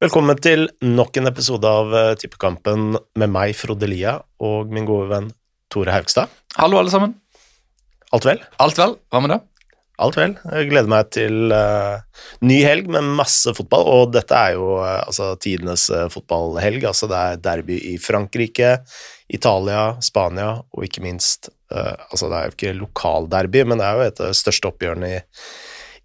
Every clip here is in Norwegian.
Velkommen til nok en episode av eh, Tippekampen med meg, Frode Lia, og min gode venn Tore Haugstad. Hallo, alle sammen. Alt vel? Alt vel? Hva med det? Alt vel. Jeg gleder meg til uh, ny helg med masse fotball, og dette er jo uh, altså tidenes uh, fotballhelg. Altså det er derby i Frankrike, Italia, Spania og ikke minst Altså det er jo ikke lokalderby, men det er jo et av de største oppgjørene i,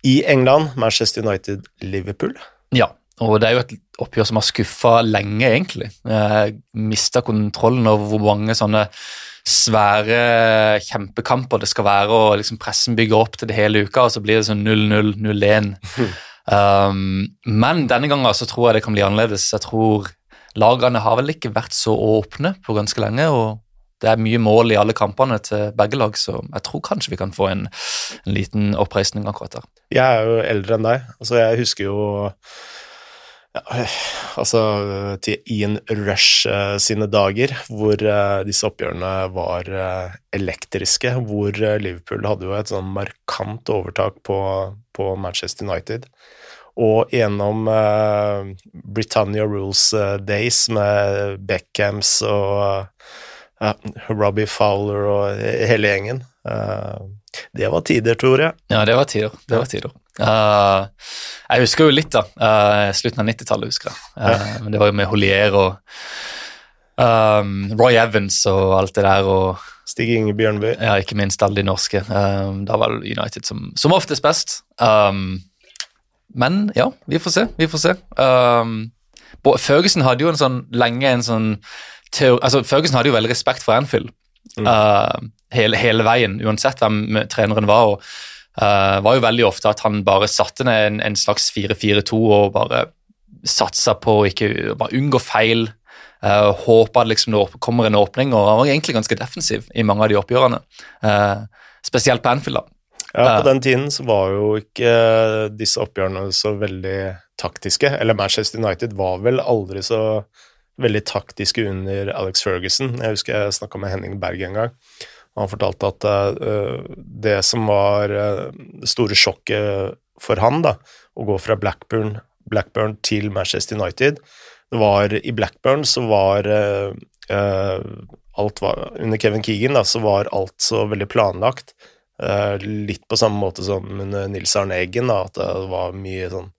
i England, Manchester United-Liverpool. Ja, og det er jo et oppgjør som har skuffa lenge, egentlig. Jeg mista kontrollen over hvor mange sånne svære kjempekamper det skal være, og liksom pressen bygger opp til det hele uka, og så blir det sånn 0-0, 0-1. um, men denne gangen så tror jeg det kan bli annerledes. Jeg tror lagene har vel ikke vært så åpne på ganske lenge, og det er mye mål i alle kampene til begge lag, så jeg tror kanskje vi kan få en, en liten oppreisning akkurat der. Jeg er jo eldre enn deg. altså Jeg husker jo altså til Ian Rush uh, sine dager, hvor uh, disse oppgjørene var uh, elektriske. Hvor Liverpool hadde jo et sånn markant overtak på, på Manchester United. Og gjennom Britannia Rules Days med Beckhams og Robbie Fowler og hele gjengen Det var tider, tror jeg. Ja, det var tider. Det var tider. Uh, jeg husker jo litt, da. Uh, slutten av 90-tallet, husker jeg. Uh, men det var jo med Holier og um, Roy Evans og alt det der. og Stig Inge Bjørnby. Ja, ikke minst alle de norske. Um, da var det United som, som oftest best. Um, men ja, vi får se. Vi får se. Um, Ferguson hadde jo en sånn lenge en sånn teori, altså Ferguson hadde jo veldig respekt for Anfield mm. hele, hele, veien, uansett hvem treneren var. og Uh, var jo veldig ofte at han bare satte ned en, en slags 4-4-2 og bare satsa på å ikke bare unngå feil. Uh, håpa at liksom det kommer en åpning, og han var egentlig ganske defensiv i mange av de oppgjørene. Uh, spesielt på Anfield. da. Ja, På den tiden så var jo ikke disse oppgjørene så veldig taktiske. Eller Manchester United var vel aldri så veldig taktiske under Alex Ferguson. Jeg husker jeg snakka med Henning Berg en gang. Han fortalte at uh, det som var det store sjokket for han, da, å gå fra Blackburn, Blackburn til Manchester United det var I Blackburn så var uh, alt var, Under Kevin Keegan da, så var alt så veldig planlagt. litt på samme måte som under Nils Arne Eggen, da, at det var mye sånn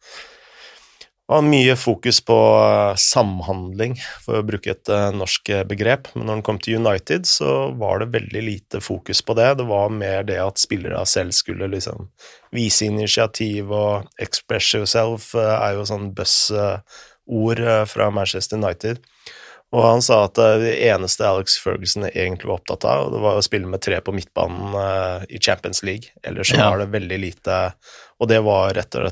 det var mye fokus på eh, samhandling, for å bruke et uh, norsk eh, begrep. Men når han kom til United, så var det veldig lite fokus på det. Det var mer det at spillere selv skulle liksom vise initiativ, og 'express yourself' er jo sånn buzzord fra Manchester United. Og han sa at det eneste Alex Ferguson egentlig var opptatt av, det var å spille med tre på midtbanen i Champions League. Ellers så ja. var det veldig lite Og det var etter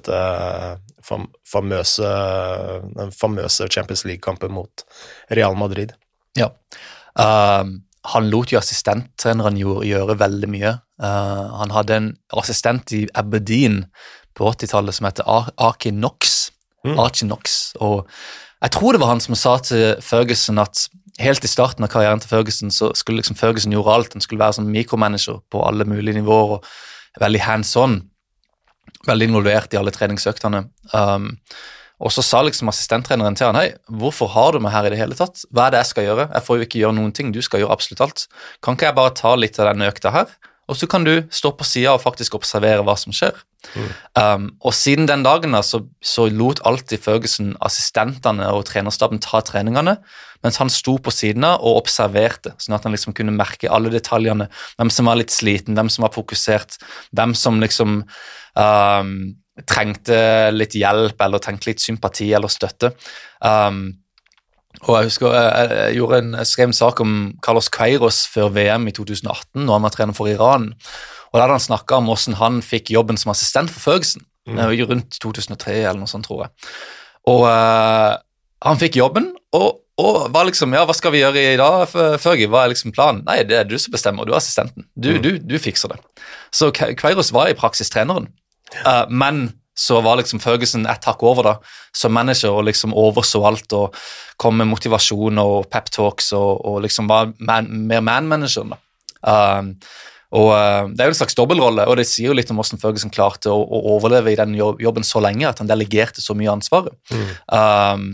dette famøse, den famøse Champions League-kampen mot Real Madrid. Ja. Uh, han lot jo assistenttreneren gjøre veldig mye. Uh, han hadde en assistent i Aberdeen på 80-tallet som heter Aki Knox. Mm. Archie Knox. Og jeg tror det var han som sa til Ferguson at helt i starten av karrieren til Ferguson så skulle liksom Ferguson gjøre alt. Han skulle være som mikromanager på alle mulige nivåer og veldig hands on veldig involvert i alle treningsøktene. Um, og så sa liksom assistenttreneren til han, hei, hvorfor har du meg her i det hele tatt? Hva er det jeg skal gjøre? Jeg får jo ikke gjøre noen ting, du skal gjøre absolutt alt. Kan ikke jeg bare ta litt av denne økta her, og så kan du stå på sida og faktisk observere hva som skjer? Mm. Um, og siden den dagen da, så, så lot alltid Føgesen assistentene og trenerstaben ta treningene, mens han sto på siden av og observerte, sånn at han liksom kunne merke alle detaljene. Hvem som var litt sliten, hvem som var fokusert, hvem som liksom um, trengte litt hjelp eller trengte litt sympati eller støtte. Um, og Jeg husker jeg, jeg, en, jeg, skrev en sak om Carlos Queiros før VM i 2018, når han var trener for Iran. Og Da hadde han snakka om hvordan han fikk jobben som assistent for Ferguson. Mm. Rundt 2003 eller noe sånt, tror jeg. Og uh, han fikk jobben, og, og var liksom Ja, hva skal vi gjøre i dag, Fergie? Hva er liksom planen? Nei, det er du som bestemmer, du er assistenten. Du, mm. du, du fikser det. Så Queiros var i praksis treneren. Uh, men så var liksom Ferguson et hakk over da, som manager og liksom overså alt og kom med motivasjon og peptalks og, og liksom var man, mer man-manageren. Um, Og uh, Det er jo en slags dobbeltrolle, og det sier jo litt om hvordan Ferguson klarte å, å, overleve i den jobben så lenge at han delegerte så mye ansvar. Mm. Um,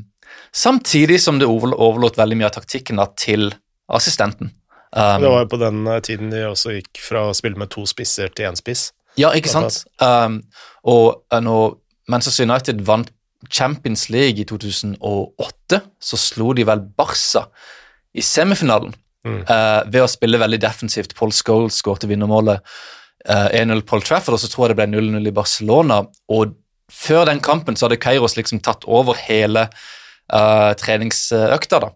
samtidig som det overlot veldig mye av taktikken da, til assistenten. Um, det var jo på den eh, tiden de også gikk fra å spille med to spisser til én spiss. Ja, ikke sant? Um, og uh, når Manchester United vant Champions League i 2008, så slo de vel Barca i semifinalen mm. uh, ved å spille veldig defensivt. Paul Scholes skåret vinnermålet uh, 1-0 Paul Trafford, og så tror jeg det ble 0-0 i Barcelona. Og før den kampen så hadde Keiros liksom tatt over hele uh, treningsøkta. da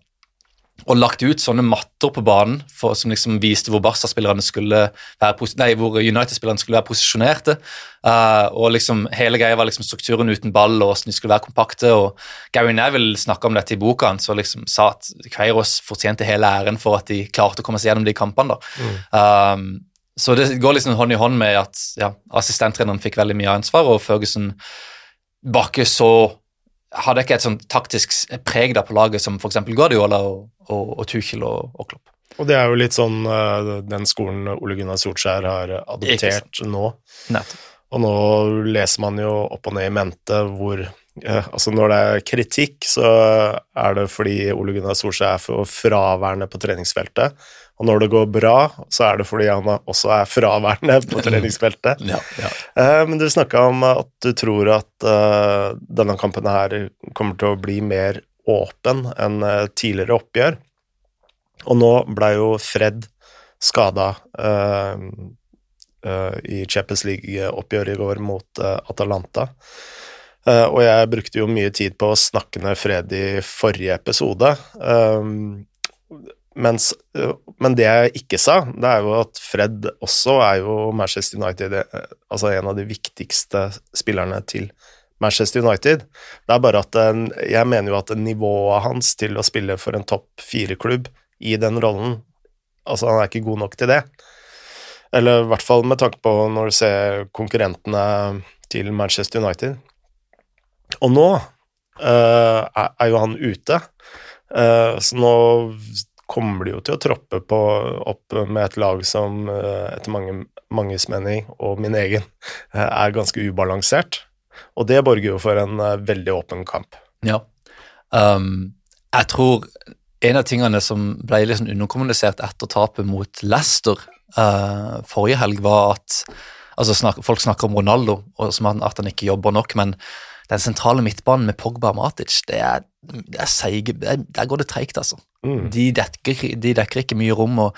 og lagt ut sånne matter på banen for, som liksom viste hvor Barca-spillerne skulle være nei, hvor United-spillerne skulle være posisjonerte. Uh, og liksom Hele greia var liksom strukturen uten ball og hvordan de skulle være kompakte. og Gary Neville snakka om dette i boka hans og liksom sa at Kveiros fortjente hele æren for at de klarte å komme seg gjennom de kampene. da. Mm. Um, så det går liksom hånd i hånd med at ja, assistenttreneren fikk veldig mye ansvar, og Ferguson var ikke så hadde ikke et sånn taktisk preg der på laget som f.eks. Guardiola og, og, og Tuchel og, og, Klopp. Og det er jo litt sånn uh, den skolen Ole Gunnar Solskjær har adoptert nå. Nettopp. Og nå leser man jo opp og ned i mente hvor uh, Altså, når det er kritikk, så er det fordi Ole Gunnar Solskjær er for fraværende på treningsfeltet. Og når det går bra, så er det fordi han også er fraværende på treningsfeltet. Ja, ja. Uh, men du snakka om at du tror at uh, denne kampen her kommer til å bli mer åpen enn uh, tidligere oppgjør. Og nå ble jo Fred skada i Champions League-oppgjøret i går mot Atalanta. og jeg brukte jo mye tid på å snakke ned Fred i forrige episode. Mens, men det jeg ikke sa, det er jo at Fred også er jo Manchester United Altså en av de viktigste spillerne til Manchester United. Det er bare at jeg mener jo at nivået hans til å spille for en topp fire-klubb i den rollen Altså, han er ikke god nok til det. Eller i hvert fall med tanke på når du ser konkurrentene til Manchester United. Og nå uh, er jo han ute, uh, så nå kommer de jo til å troppe på, opp med et lag som eh, etter mange, manges mening, og min egen, eh, er ganske ubalansert. Og det borger jo for en eh, veldig åpen kamp. Ja. Um, jeg tror en av tingene som ble litt sånn underkommunisert etter tapet mot Leicester uh, forrige helg, var at altså snak, Folk snakker om Ronaldo og som at han ikke jobber nok, men den sentrale midtbanen med Pogba og Matic, det er, det er seige Der går det treigt, altså. Mm. De, dekker, de, dekker, ikke mye rom. og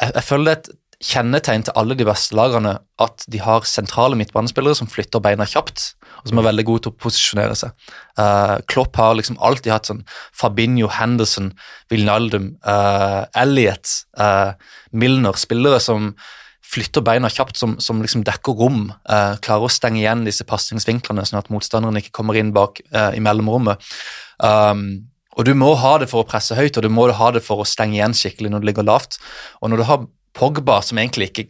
jeg, jeg føler det er et kjennetegn til alle de beste lagene at de har sentrale midtbanespillere som flytter beina kjapt, og som er veldig gode til å posisjonere seg. Uh, Klopp har liksom alltid hatt sånn Fabinho, Henderson, Vilnaldum, uh, Elliot, uh, Milner, spillere som flytter beina kjapt, som, som liksom dekker rom, Eh, klarer å stenge igjen disse pasningsvinklene, sånn at motstanderen ikke kommer inn bak eh, i mellomrommet. Um, og du må ha det for å presse høyt, og du må ha det for å stenge igjen skikkelig når du ligger lavt. Og når du har Pogba, som egentlig ikke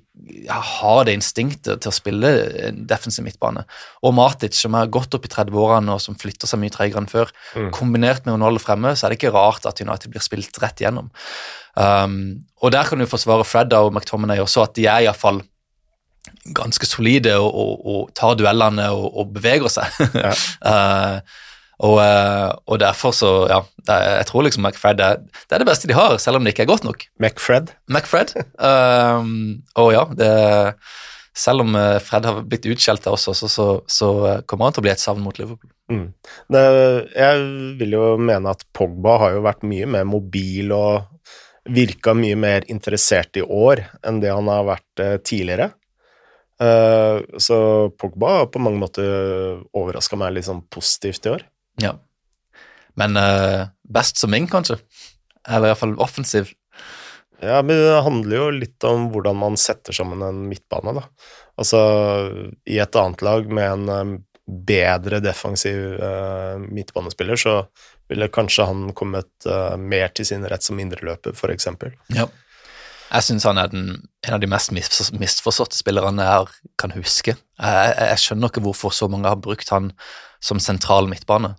har det instinktet til å spille defensiv midtbane, og Matic, som er godt opp i 30-årene og som flytter seg mye tregere enn før, mm. kombinert med Ronaldo fremme, så er det ikke rart at United blir spilt rett igjennom. Um, og der kan du forsvare Fred og McTominay også, at de er iallfall ganske solide og, og, og tar duellene og, og beveger seg. Ja. uh, Og, eh, og, derfor så, ja Jeg tror liksom McFred er, det er det beste de har, selv om det ikke er godt nok. McFred? McFred. um, og ja, det, selv om eh, Fred har blitt utskjelt der også, så, så, så, kommer han til å bli et savn mot Liverpool. Mm. Det, jeg vil jo mene at Pogba har jo vært mye mer mobil og virka mye mer interessert i år enn det han har vært eh, tidligere. Uh, så Pogba har på mange måter overraska meg litt sånn positivt i år. Ja. Men uh, best som ing, kanskje? Eller iallfall offensiv? Ja, men det handler jo litt om hvordan man setter sammen en midtbane, da. Altså, i et annet lag med en um, bedre defensiv uh, midtbanespiller, så ville kanskje han kommet uh, mer til sin rett som indreløper, f.eks. Ja. Jeg syns han er den, en av de mest misforståtte spillerne jeg kan huske. Jeg, jeg, skjønner ikke hvorfor så mange har brukt han som sentral midtbane.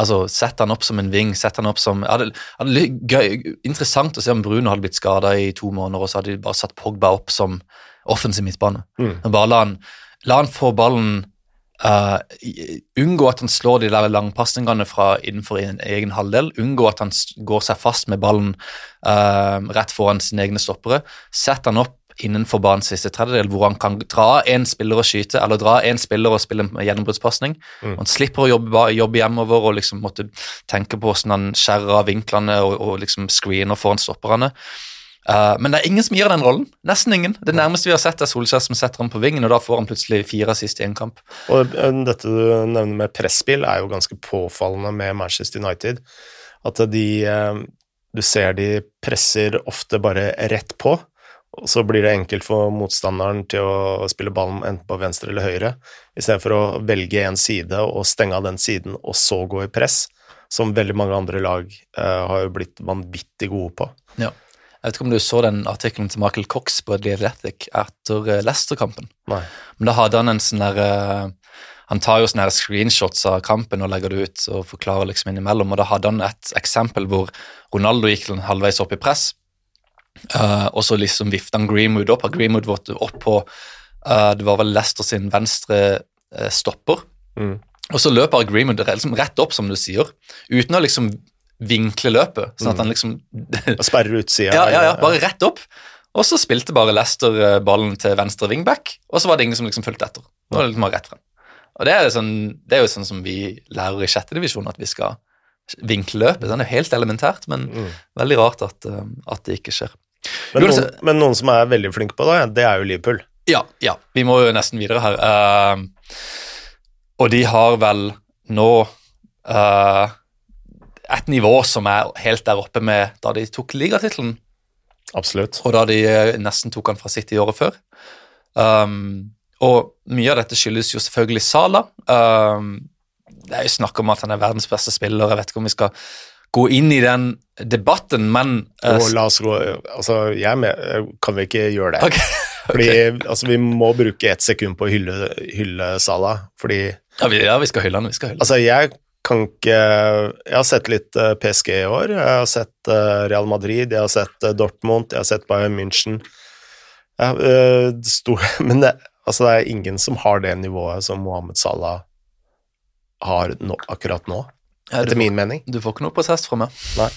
Altså, Sett han opp som en ving, sett han opp som ja, det, gøy, Interessant å se om Bruno hadde blitt skada i to måneder, og så hadde de bare satt Pogba opp som offensiv midtbane. Mm. Bare la han, la han få ballen uh, Unngå at han slår de der langpasningene fra innenfor en egen halvdel. Unngå at han går seg fast med ballen uh, rett foran sine egne stoppere. Sett han opp innenfor banens siste tredjedel, hvor han kan dra en spiller og skyte, eller dra en spiller og spille en gjennombruddspasning. Mm. Han slipper å jobbe, jobbe hjemover og liksom måtte tenke på hvordan han skjærer av vinklene og, og liksom screener foran stopperne. Uh, men det er ingen som gir den rollen. Nesten ingen. Det nærmeste vi har sett, er Solskjær som setter ham på vingen, og da får han plutselig fire assist i en kamp. Og eh, dette du nevner med presspill, er jo ganske påfallende med Manchester United. At de eh, Du ser de presser ofte bare rett på, og så blir det enkelt for motstanderen til å spille ballen enten på venstre eller høyre, istedenfor å velge en side og stenge av den siden, og så gå i press, som veldig mange andre lag eh, har jo blitt vanvittig gode på. Ja. Jeg vet ikke om du så den artikkelen til Michael Cox på The Athletic etter eh, Leicester-kampen. Men da hadde han en sånn der eh, Han tar jo sånne her screenshots av kampen og legger det ut og forklarer liksom innimellom, og da hadde han et eksempel hvor Ronaldo gikk halvveis opp i press, eh, og så liksom vifta han Greenwood opp, Greenwood var opp på uh, Det var vel Leicester sin venstre uh, stopper, Mm. og så løper Greenwood liksom rett opp, som du sier, uten å liksom vinkle løpet, sånn at han liksom Og sperrer utsida. ja, ja, ja, bare rett opp. Og så spilte bare Leicester eh, ballen til venstre wingback, og så var det ingen som liksom fulgte etter. Det var liksom bare rett frem. Og det er, sånn, det er jo sånn som vi lærer i sjette divisjon, at vi skal vinkle løpet. Sånn, det er helt elementært, men Mm. veldig rart at, eh, at det ikke skjer. Men, noen, men noen som er veldig flinke på det, det er jo Liverpool. Ja, ja, vi må jo nesten videre her. Uh, og de har vel nå uh, et nivå som er helt der oppe med da de tok ligatittelen Absolutt. og da de nesten tok han fra City året før. Um, og mye av dette skyldes jo selvfølgelig Sala. Um, det er jo snakk om at han er verdens beste spiller, jeg vet ikke om vi skal gå inn i den debatten, men uh, oh, la oss gå Altså, jeg med, kan vi ikke gjøre det? ok, Fordi altså, vi må bruke ett sekund på å hylle, hylle Salah, fordi ja, vi, ja, vi skal hylle han, vi skal hylle. Altså, jeg kan ikke Jeg har sett litt eh, PSG i år. Jeg har sett eh, Real Madrid, jeg har sett eh, Dortmund, jeg har sett Bayern München. Jeg, eh, det sto- men det, altså, det er ingen som har det nivået som Mohammed Salah har nå, akkurat nå, Ja, etter min mening. du får ikke noe prosess fra meg. Nei.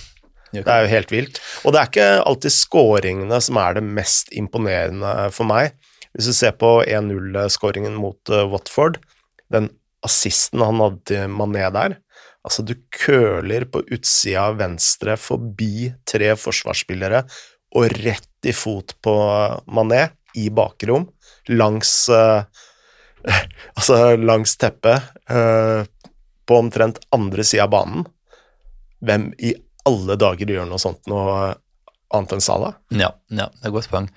Det er jo helt vilt. Og det er ikke alltid skåringene som er det mest imponerende for meg. Hvis du ser på 1-0-skåringen mot eh, Watford, den assisten han hadde til Mané der Altså, du køler på utsida venstre forbi tre forsvarsspillere og rett i fot på Mané i bakrom, langs uh, Altså langs teppet, eh, på omtrent andre sida av banen. Hvem i alle dager gjør noe sånt noe annet enn Salah? Ja, ja, det er et godt poeng.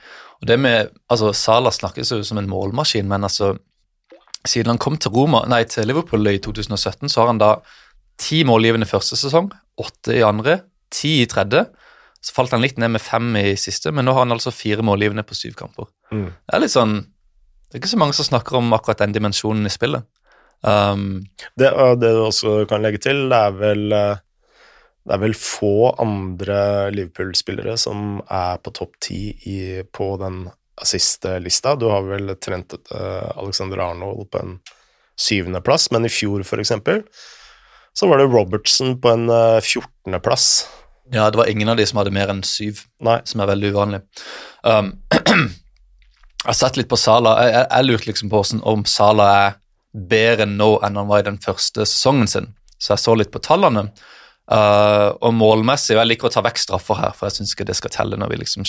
Og det med, altså Salah snakkes jo som en målmaskin, men altså siden han kom til, Roma, nei, til Liverpool i 2017, så har han da ti målgivende første sesong, åtte i andre, ti i tredje. Så falt han litt ned med fem i siste, men nå har han altså fire målgivende på syv kamper. Mm. Det er litt sånn Det er ikke så mange som snakker om akkurat den dimensjonen i spillet. Um, Det, det du også kan legge til, det er vel eh, det er vel få andre Liverpool-spillere som er på topp ti på den assist-lista. Du har vel Trent uh, Alexander Arnold på en syvendeplass, men i fjor, for eksempel, så var det Robertson på en uh, fjortendeplass. ja, det var ingen av de som hadde mer enn syv. Nei, som er veldig uvanlig. Um, jeg har sett litt på Sala. Jeg, jeg, jeg lurte liksom på om Sala er bedre nå enn han var i den første sesongen sin. Så jeg så litt på tallene. Uh, og målmessig, og jeg liker å ta vekk straffer her, for jeg syns ikke det skal telle når vi liksom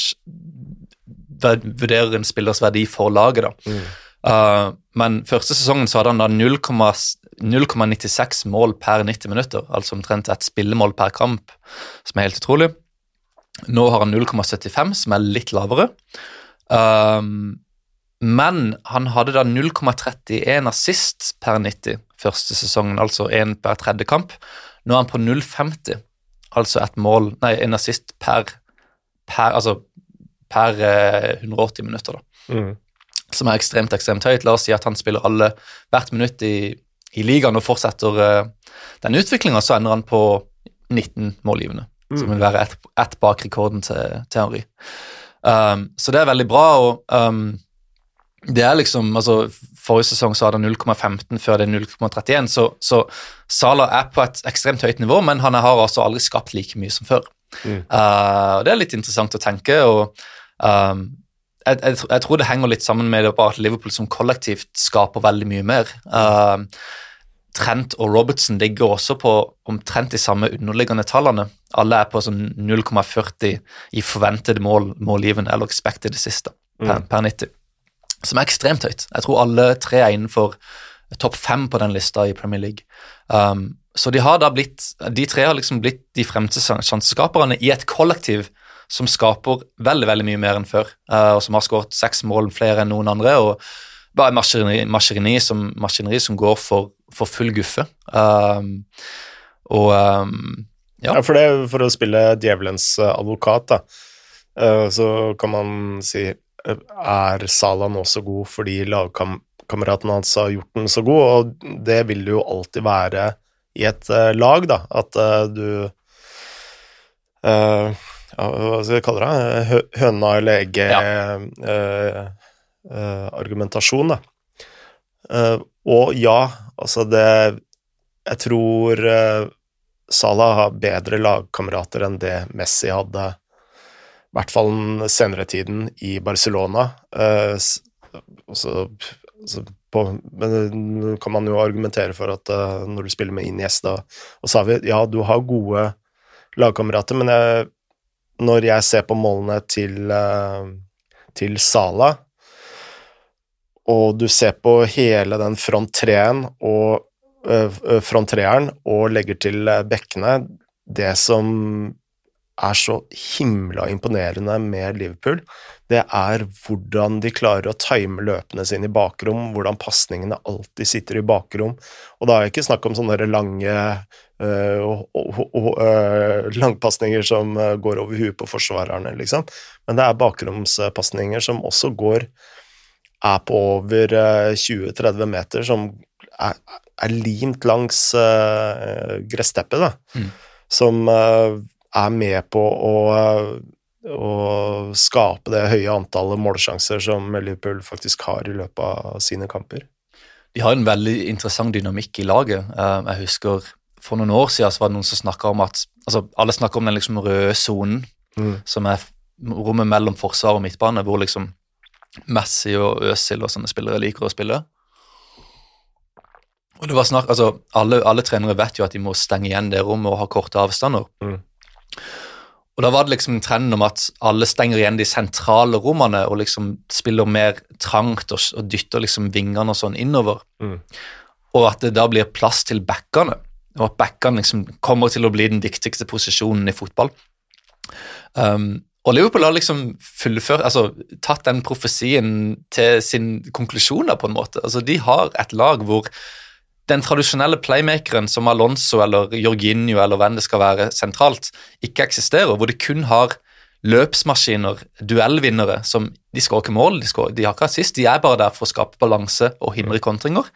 vurderer en spillers verdi for laget. da. Mm. Uh, men første sesongen så hadde han da 0,96 mål per 90 minutter, altså omtrent et spillemål per kamp, som er helt utrolig. Nå har han 0,75, som er litt lavere. Um, men han hadde da 0,31 assist per 90 første sesongen, altså én per tredje kamp. Nå er han på 0,50, altså et mål, nei, en assist per, per, altså per eh, 180 minutter. da mm. som er ekstremt ekstremt høyt. La oss si at han spiller alle hvert minutt i, i ligaen og fortsetter uh, den utviklinga, så ender han på 19 målgivende, som vil være ett et bak rekorden til, til Henry. Um, så det er veldig bra. og um, Det er liksom, altså Forrige sesong så hadde han 0,15, før det er 0,31, så, så Salah er på et ekstremt høyt nivå, men han har altså aldri skapt like mye som før. Mm. Uh, det er litt interessant å tenke. og um, jeg, jeg, jeg, tror det henger litt sammen med det at Liverpool som kollektivt skaper veldig mye mer. Uh, Trent og Robertson ligger også på omtrent de samme underliggende tallene. Alle er på sånn 0,40 i forventede mål, målgivende eller expected siste per, mm. per 90, som er ekstremt høyt. Jeg tror alle tre er innenfor topp fem på den lista i Premier League. Um, så de har da blitt, de tre har liksom blitt de fremste sjanseskaperne i et kollektiv som skaper veldig veldig mye mer enn før, uh, og som har skåret seks mål flere enn noen andre. og bare maskineri, maskineri, som, maskineri som går for for full guffe. Um, og um, ja. ja. for det, for å spille djevelens advokat, da, uh, så kan man si Er Salah nå så god fordi lagkameratene hans har gjort den så god? Og det vil det jo alltid være i et uh, lag, da, at uh, du uh, Hva skal jeg kalle det? Høna eller egget-argumentasjon, ja. da. og ja, Altså, det Jeg tror Salah har bedre lagkamerater enn det Messi hadde, i hvert fall den senere tiden, i Barcelona. Uh, også, altså på, men kan man jo argumentere for at uh, når du spiller med Iniesta og Savi Ja, du har gode lagkamerater, men jeg, når jeg ser på målene til, uh, til Sala, og du ser på hele den front treen og front treeren og legger til bekkene Det som er så himla imponerende med Liverpool, det er hvordan de klarer å time løpene sine i bakrom, hvordan pasningene alltid sitter i bakrom. Og da er det ikke snakk om sånne lange øh, øh, langpasninger som går over huet på forsvarerne, liksom, men det er bakromspasninger som også går er på over 20-30 eh, meter, som er, er limt langs øh, gressteppet, da. Mm. Som uh, er med på å, å, skape det høye antallet målsjanser som Liverpool faktisk har i løpet av sine kamper. De har en veldig interessant dynamikk i laget. Uh, jeg husker for noen år siden så var det noen som snakka om at altså Alle snakker om den liksom røde sonen, mm. som er rommet mellom forsvar og midtbane, hvor liksom Messi og Øzil og sånne spillere liker å spille. Og det var snart, altså, alle, alle, trenere vet jo at de må stenge igjen det rommet og ha korte avstander. Mm. Og da var det liksom trenden om at alle stenger igjen de sentrale rommene og liksom spiller mer trangt og, og dytter liksom vingene og sånn innover. Mm. Og at det da blir plass til backene, og at backene liksom kommer til å bli den viktigste posisjonen i fotball. Um, og Liverpool har liksom fullført, altså tatt den profesien til sin konklusjon, på en måte. Altså, De har et lag hvor den tradisjonelle playmakeren som Alonso eller Jorginho eller hvem det skal være sentralt, ikke eksisterer. Hvor de kun har løpsmaskiner, duellvinnere, som de skårer ikke mål, de, skår, de har ikke assist, de er bare der for å skape balanse og hindre kontringer.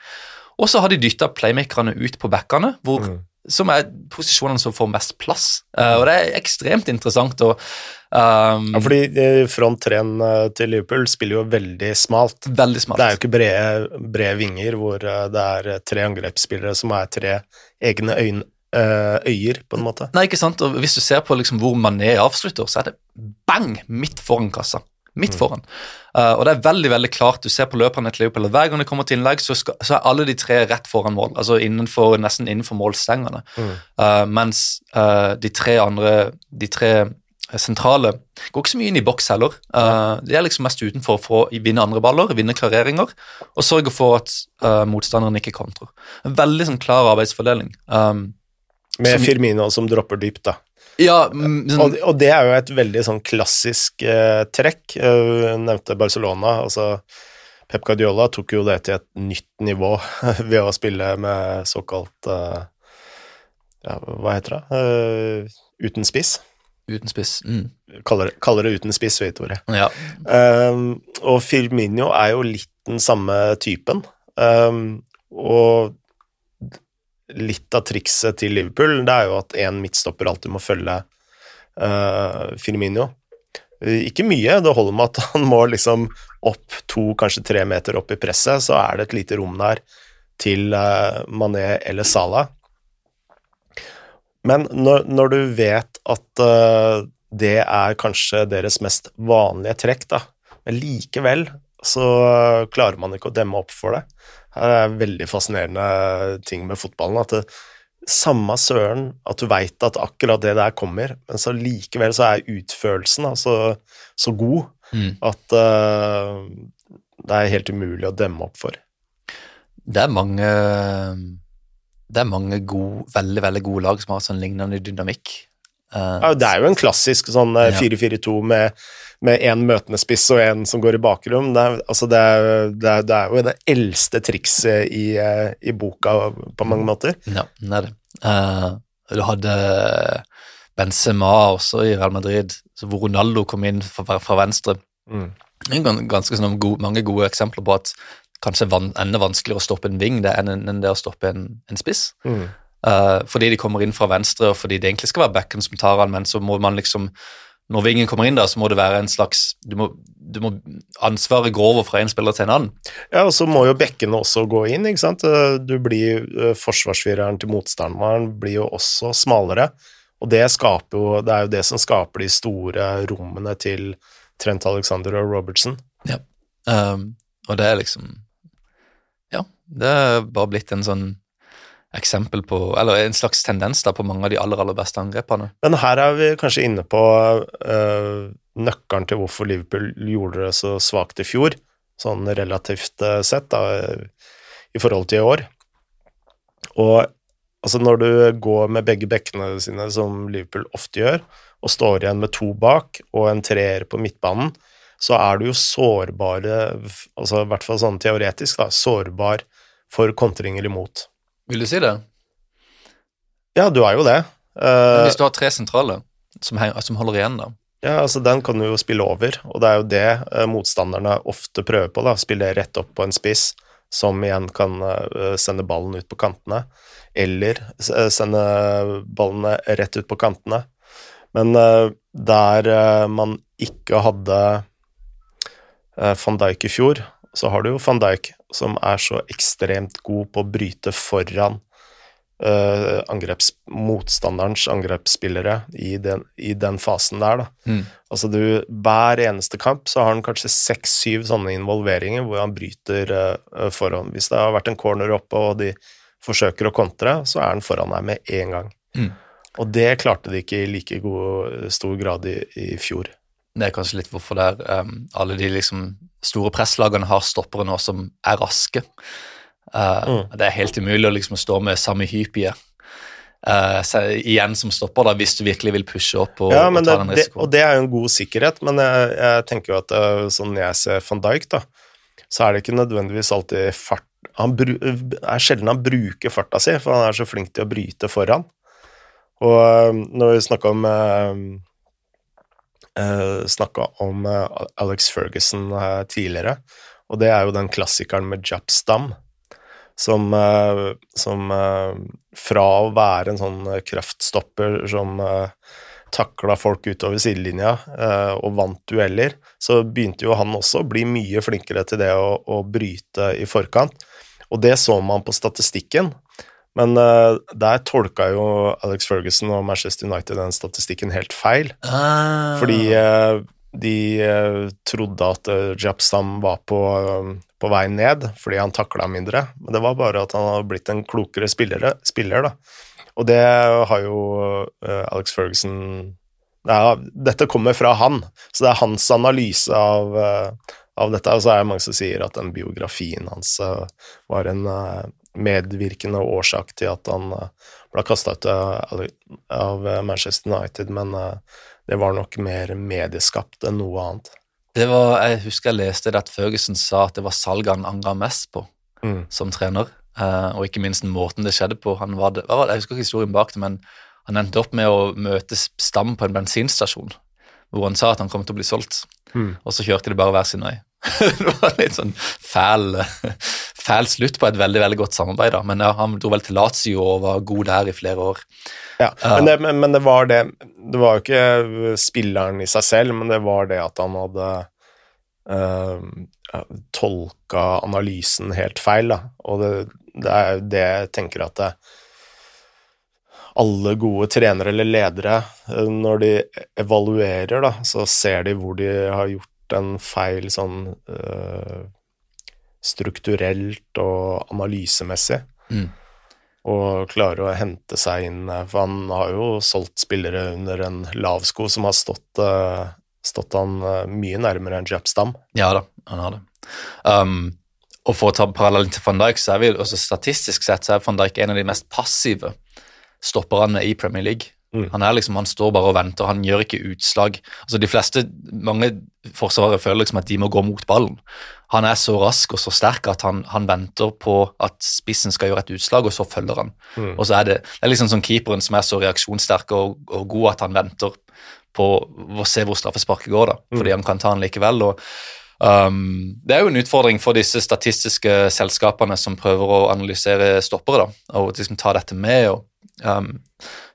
Og så har de dytta playmakerne ut på backene, hvor mm som er posisjonene som får mest plass. Uh, og det er ekstremt interessant. Og, um, ja, fordi eh, front treen eh, til Liverpool spiller jo veldig smalt. Veldig smalt. Det er jo ikke brede, brede vinger hvor det er tre angrepsspillere som er tre egne øyne, øyer, på en måte. Nei, ikke sant. Og hvis du ser på liksom hvor Mané avslutter, så er det bang midt foran kassa midt foran. Uh, og det er veldig veldig klart, du ser på løperne til Liverpool, hver gang det kommer til innlegg, så, skal, så, er alle de tre rett foran mål, altså innenfor, nesten innenfor målstengene. Mm. Uh, mens uh, de tre andre, de tre sentrale går ikke så mye inn i boks heller. de er liksom mest utenfor for å vinne andre baller, vinne klareringer, og sørge for at motstanderen ikke kontrer. En veldig sånn klar arbeidsfordeling. Um, Med som, Firmino som dropper dypt, da. Ja, sånn, og, og, det er jo et veldig sånn klassisk eh, trekk. Uh, nevnte Barcelona. altså Pep Guardiola tok jo det til et nytt nivå ved å spille med såkalt uh, ja, Hva heter det? Uh, uten spiss. Uten spiss. Mm. Kaller, kaller, det uten spiss, vet Tore. Ja. Um, og Firmino er jo litt den samme typen. Um, og litt av trikset til Liverpool det er jo at én midtstopper alltid må følge uh, Firmino. Ikke mye, det holder med at han må liksom opp to, kanskje tre meter opp i presset, så er det et lite rom der til Mané eller Salah. Men når, når du vet at uh, det er kanskje deres mest vanlige trekk, da, men likevel så klarer man ikke å demme opp for det. Det er veldig fascinerende ting med fotballen. at det, samme søren at du veit at akkurat det der kommer, men så likevel så er utførelsen altså, så god mm. at uh, det er helt umulig å demme opp for. Det er mange det er mange gode, veldig veldig gode lag som har sånn lignende dynamikk. Uh, ja, det er jo en klassisk sånn 4-4-2 eh, med, med én møtende spiss og én som går i bakrom. Det altså det, det, det er, jo det eldste trikset i, eh, i, boka på mange måter. Ja, det er det. Uh, du hadde Benzema også i Real Madrid, hvor Ronaldo kom inn fra, fra venstre. Mm. Ganske sånn gode, mange gode eksempler på at kanskje van, enda vanskeligere å stoppe en ving det enn, enn det å stoppe en, en spiss. Mm. Uh, fordi de kommer inn fra venstre, og fordi det egentlig skal være backen som tar han, men så må man liksom Når vingen kommer inn, da, så må det være en slags Du må, du må ansvaret gå over fra en spiller til en annen. Ja, og så må jo bekkene også gå inn, ikke sant. Du blir uh, Forsvarsfireren til motstanderen blir jo også smalere, og det skaper jo Det er jo det som skaper de store rommene til Trent Alexander og Robertson. Ja, um, og det er liksom Ja, det er bare blitt en sånn eksempel på Eller en slags tendens da på mange av de aller, aller beste angrepene. Men her er vi kanskje inne på uh, nøkkelen til hvorfor Liverpool gjorde det så svakt i fjor, sånn relativt uh, sett, da, i forhold til i år. Og altså, når du går med begge bekkene sine, som Liverpool ofte gjør, og står igjen med to bak og en treer på midtbanen, så er du jo sårbare, altså i hvert fall sånn teoretisk, da, sårbar for kontringer imot. Vil du si det? Ja, du er jo det. Men hvis du har tre sentrale som, som, holder igjen, da? Ja, altså Den kan du jo spille over, og det er jo det uh, motstanderne ofte prøver på. da, Spille rett opp på en spiss, som igjen kan uh, sende ballen ut på kantene. Eller uh, sende ballene rett ut på kantene. Men der man ikke hadde van Dijk i fjor, så har du jo van Dijk, som er så ekstremt god på å bryte foran uh, angreps, motstanderens angrepsspillere i den, i den, fasen der. Mm. Altså du, hver eneste kamp så har han kanskje seks-syv sånne involveringer hvor han bryter uh, foran. Hvis det har vært en corner oppe og de forsøker å kontre, så er han foran deg med én gang. Mm. Og det klarte de ikke i like god, stor grad i, i fjor. Det er kanskje litt hvorfor det er um, alle de liksom store presslagene har stoppere nå som er raske. Uh, mm. Det er helt umulig å liksom stå med samme hypie uh, igjen som stopper, da, hvis du virkelig vil pushe opp og, ja, og ta den risikoen. og det er jo en god sikkerhet, men jeg, jeg tenker jo at uh, sånn jeg ser van Dijk, da, så er det ikke nødvendigvis alltid fart Han er sjelden han bruker farta si, for han er så flink til å bryte foran. Og når vi snakker om uh, eh, snakka om uh, Alex Ferguson uh, tidligere, og det er jo den klassikeren med Jap Stam, som, uh, som fra å være en sånn kraftstopper som takla folk utover sidelinja og vant dueller, så begynte jo han også å bli mye flinkere til det å, å bryte i forkant. Og det så man på statistikken. Men uh, der tolka jo Alex Ferguson og Manchester United den statistikken helt feil. Ah. Fordi uh, de uh, trodde at uh, Japstam var på, på, vei ned fordi han takla mindre. Men det var bare at han hadde blitt en klokere spillere, spiller, da. Og det har jo Alex Ferguson ja, Dette kommer fra han, så det er hans analyse av, av dette. Og så er det mange som sier at den biografien hans var en medvirkende årsak til at han eh, ble kasta ut av Manchester United, men eh, det var nok mer medieskapt enn noe annet. Det var, Jeg husker jeg leste det at Førgesen sa at det var salget han angra mest på mm. som trener, eh, og ikke minst måten det skjedde på. Han var det, jeg husker ikke historien bak det, men han endte opp med å møte Stam på en bensinstasjon, hvor han sa at han kom til å bli solgt, mm. og så kjørte de bare hver sin vei. det var litt sånn fæl, fæl slutt på et veldig veldig godt samarbeid. da, Men ja, han dro vel til Lazio og var god der i flere år. Ja, men det, men det var det det var jo ikke spilleren i seg selv, men det var det at han hadde uh, tolka analysen helt feil, da. Og det, det er jo det jeg tenker at det, alle gode trenere eller ledere, uh, når de evaluerer, da, så ser de hvor de har gjort en feil sånn uh, strukturelt og analysemessig. Mm og klarer å hente seg inn eh, For han har jo solgt spillere under en lav sko som har stått, uh, stått han uh, mye nærmere enn Jap Stam. Ja da, han har det. Um, og for å ta parallellen til van Dijk, så er vi også statistisk sett så er van Dijk en av de mest passive stopperne i Premier League. Mm. Han er liksom, han står bare og venter, han gjør ikke utslag. Altså De fleste, mange forsvarere føler liksom at de må gå mot ballen. Han er så rask og så sterk at han, han venter på at spissen skal gjøre et utslag, og så følger han. Mm. Og så er det, det er liksom sånn keeperen som er så reaksjonssterk og, og god at han venter på å se hvor straffesparket går, da, mm. fordi han kan ta den likevel. og Um, det er jo en utfordring for disse statistiske selskapene som prøver å analysere stoppere, da, og liksom ta dette med. og Um,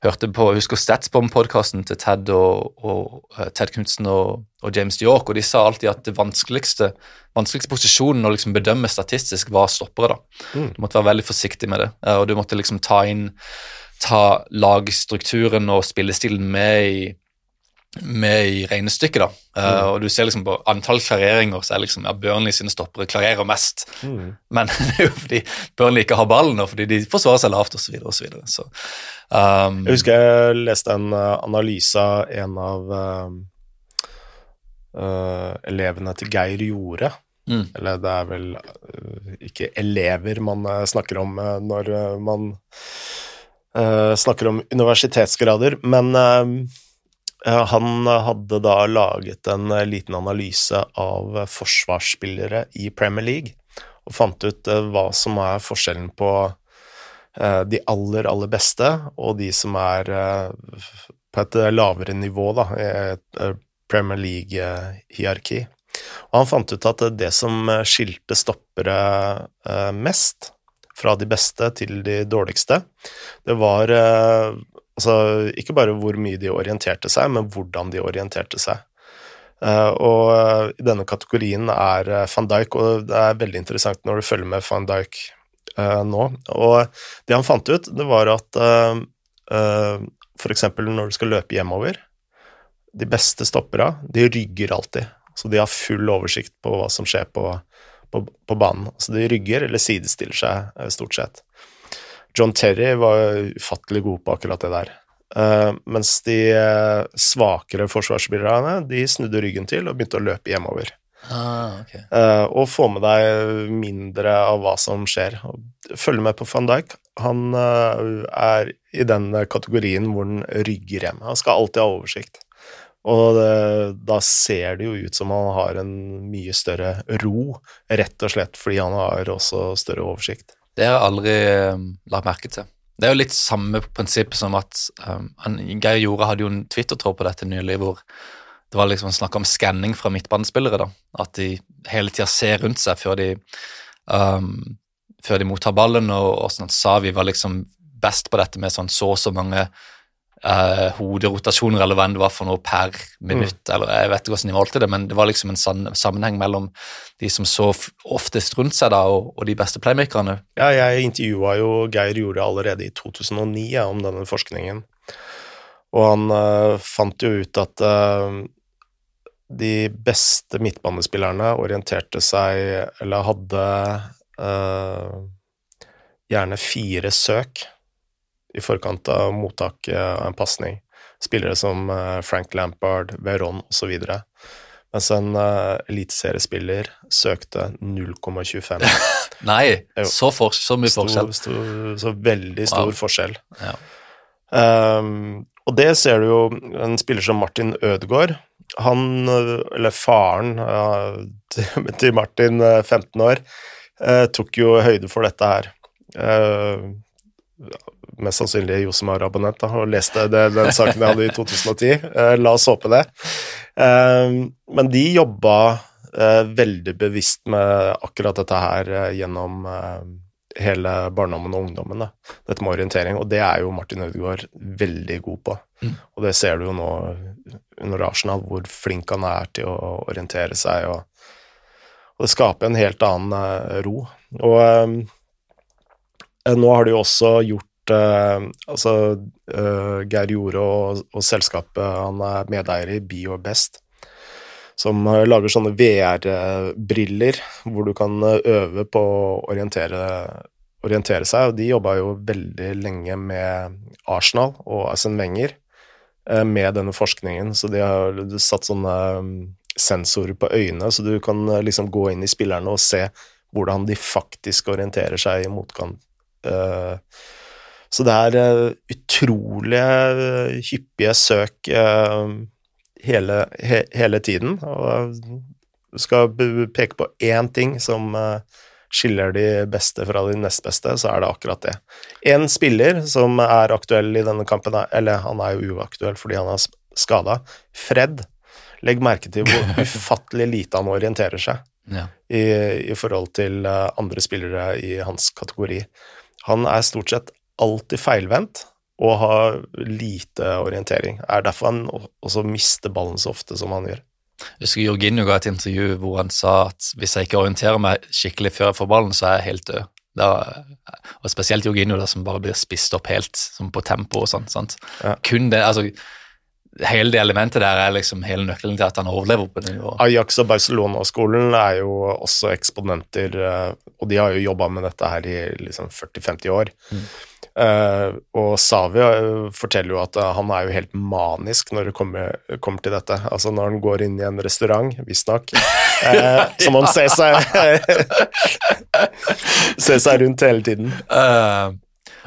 hørte på, jeg husker Statsbomb-podkasten til Ted og, og uh, Ted Knutsen og, og, James York, og de sa alltid at det vanskeligste, vanskeligste posisjonen å liksom bedømme statistisk var stoppere. da. Mm. Du måtte være veldig forsiktig med det, uh, og du måtte liksom ta inn ta lagstrukturen og spillestilen med i med i regnestykket. da, uh, og Du ser liksom på antall klareringer, så er liksom, ja, Burnley sine stoppere klarerer mest. Mm. Men det er jo fordi Burnley ikke har ballen, og fordi de forsvarer seg lavt osv. Så, videre, og så, um, jeg husker jeg leste en uh, analyse av en av uh, elevene til Geir Jorde. Mm. Eller det er vel ikke elever man snakker om når man snakker om universitetsgrader, men han hadde da laget en eh, liten analyse av forsvarsspillere i Premier League, og fant ut eh, hva som er forskjellen på eh, de aller, aller beste og de som er på et lavere nivå, da, i Premier League-hierarki. Og han fant ut at det som skilte stoppere mest fra de beste til de dårligste, det var Altså ikke bare hvor mye de orienterte seg, men hvordan de orienterte seg. Uh, og uh, i denne kategorien er uh, van Dijk, og det er veldig interessant når du følger med van Dijk nå. Og det han fant ut, det var at f.eks. når du skal løpe hjemover De beste stoppera, de rygger alltid. Så de har full oversikt på hva som skjer på, på, på banen. Så de rygger eller sidestiller seg stort sett. John Terry var ufattelig god på akkurat det der. Uh, mens de uh, svakere forsvarsspillerne de snudde ryggen til og begynte å løpe hjemover. Ah, okay. uh, og få med deg mindre av hva som skjer. Følg med på van Dijk. Han er i den kategorien hvor han rygger hjem. Han skal alltid ha oversikt. Og det, da ser det jo ut som han har en mye større ro, rett og slett fordi han har også større oversikt. Det har jeg aldri um, lagt merke til. Det er jo litt samme prinsipp som at um, Geir Jorde hadde jo en Twitter-tråd på dette nylig hvor det var liksom snakk om skanning fra midtbanespillere. da, At de hele tida ser rundt seg før de, um, før de mottar ballen. Og, og sånn at Savi var liksom best på dette med sånn så og så mange uh, hoderotasjoner, eller hva enn det var for noe per minutt. Mm. eller Jeg vet ikke hvordan de valgte det, men det var liksom en sammenheng mellom de som så oftest rundt seg, da, og, og de beste playmakerne. Ja, jeg intervjua jo Geir Jorde allerede i 2009 ja, om denne forskningen, og han uh, fant jo ut at uh, de beste midtbanespillerne orienterte seg, eller hadde gjerne fire søk i forkant av mottak av en pasning. Spillere som eh, Frank Lampard, Veron osv. Mens en uh, eliteseriespiller søkte 0,25. Nei, så, for, så, mye forskjell. Stor, så veldig stor wow. forskjell. Ja. Um, og det ser du jo en spiller som Martin Ødegaard. Han, eller faren uh, til Martin, 15 år, uh, tok jo høyde for dette her. Mest sannsynlig Josemar-abonnent og leste det, den saken jeg hadde i 2010. Eh, la oss håpe det. Eh, men de jobba eh, veldig bevisst med akkurat dette her gjennom hele barndommen og ungdommen, da. dette med orientering. Og det er jo Martin Ødegaard veldig god på. Mm. Og det ser du jo nå under Arsenal, hvor flink han er til å orientere seg. og og det skaper en helt annen ro. Og eh, nå har de jo også gjort uh, Altså, uh, Geir Jorde og, og, selskapet han er medeier i Be Your Best, som lager sånne VR-briller hvor du kan øve på å orientere, orientere seg, og de jobba jo veldig lenge med Arsenal og Arsen Wenger med denne forskningen, så de har satt sånne sensorer på øynene, så du kan eh, liksom gå inn i spillerne og se hvordan de faktisk orienterer seg i motkant. Eh, så det er eh, utrolig hyppige søk hele, hele tiden. Og du skal peke på én ting som skiller de beste fra de nest beste, så er det akkurat det. En spiller som er aktuell i denne kampen, eller han er jo uaktuell fordi han er skada, Fred Legg merke til hvor ufattelig lite han orienterer seg ja. i, i, forhold til eh, andre spillere i hans kategori. Han er stort sett alltid feilvendt og har lite orientering. Er derfor han også mister ballen så ofte som han gjør. Jeg husker Jorginho ga et intervju hvor han sa at hvis jeg ikke orienterer meg skikkelig før jeg får ballen, så er jeg helt død. Da, og spesielt Jorginho, da, som bare blir spist opp helt, som på tempo og sånn. Ja. Kun det, altså hele det elementet der er liksom hele nøkkelen til at han overlever på det nivået. Ajax og Barcelona-skolen er jo også eksponenter, eh, og de har jo jobba med dette her i liksom 40-50 år. Mm. Uh, og Savi uh, forteller jo at uh, han er jo helt manisk når det kommer, kommer, til dette. Altså når han går inn i en restaurant, visstnok, uh, så må han ser seg Ser seg rundt hele tiden.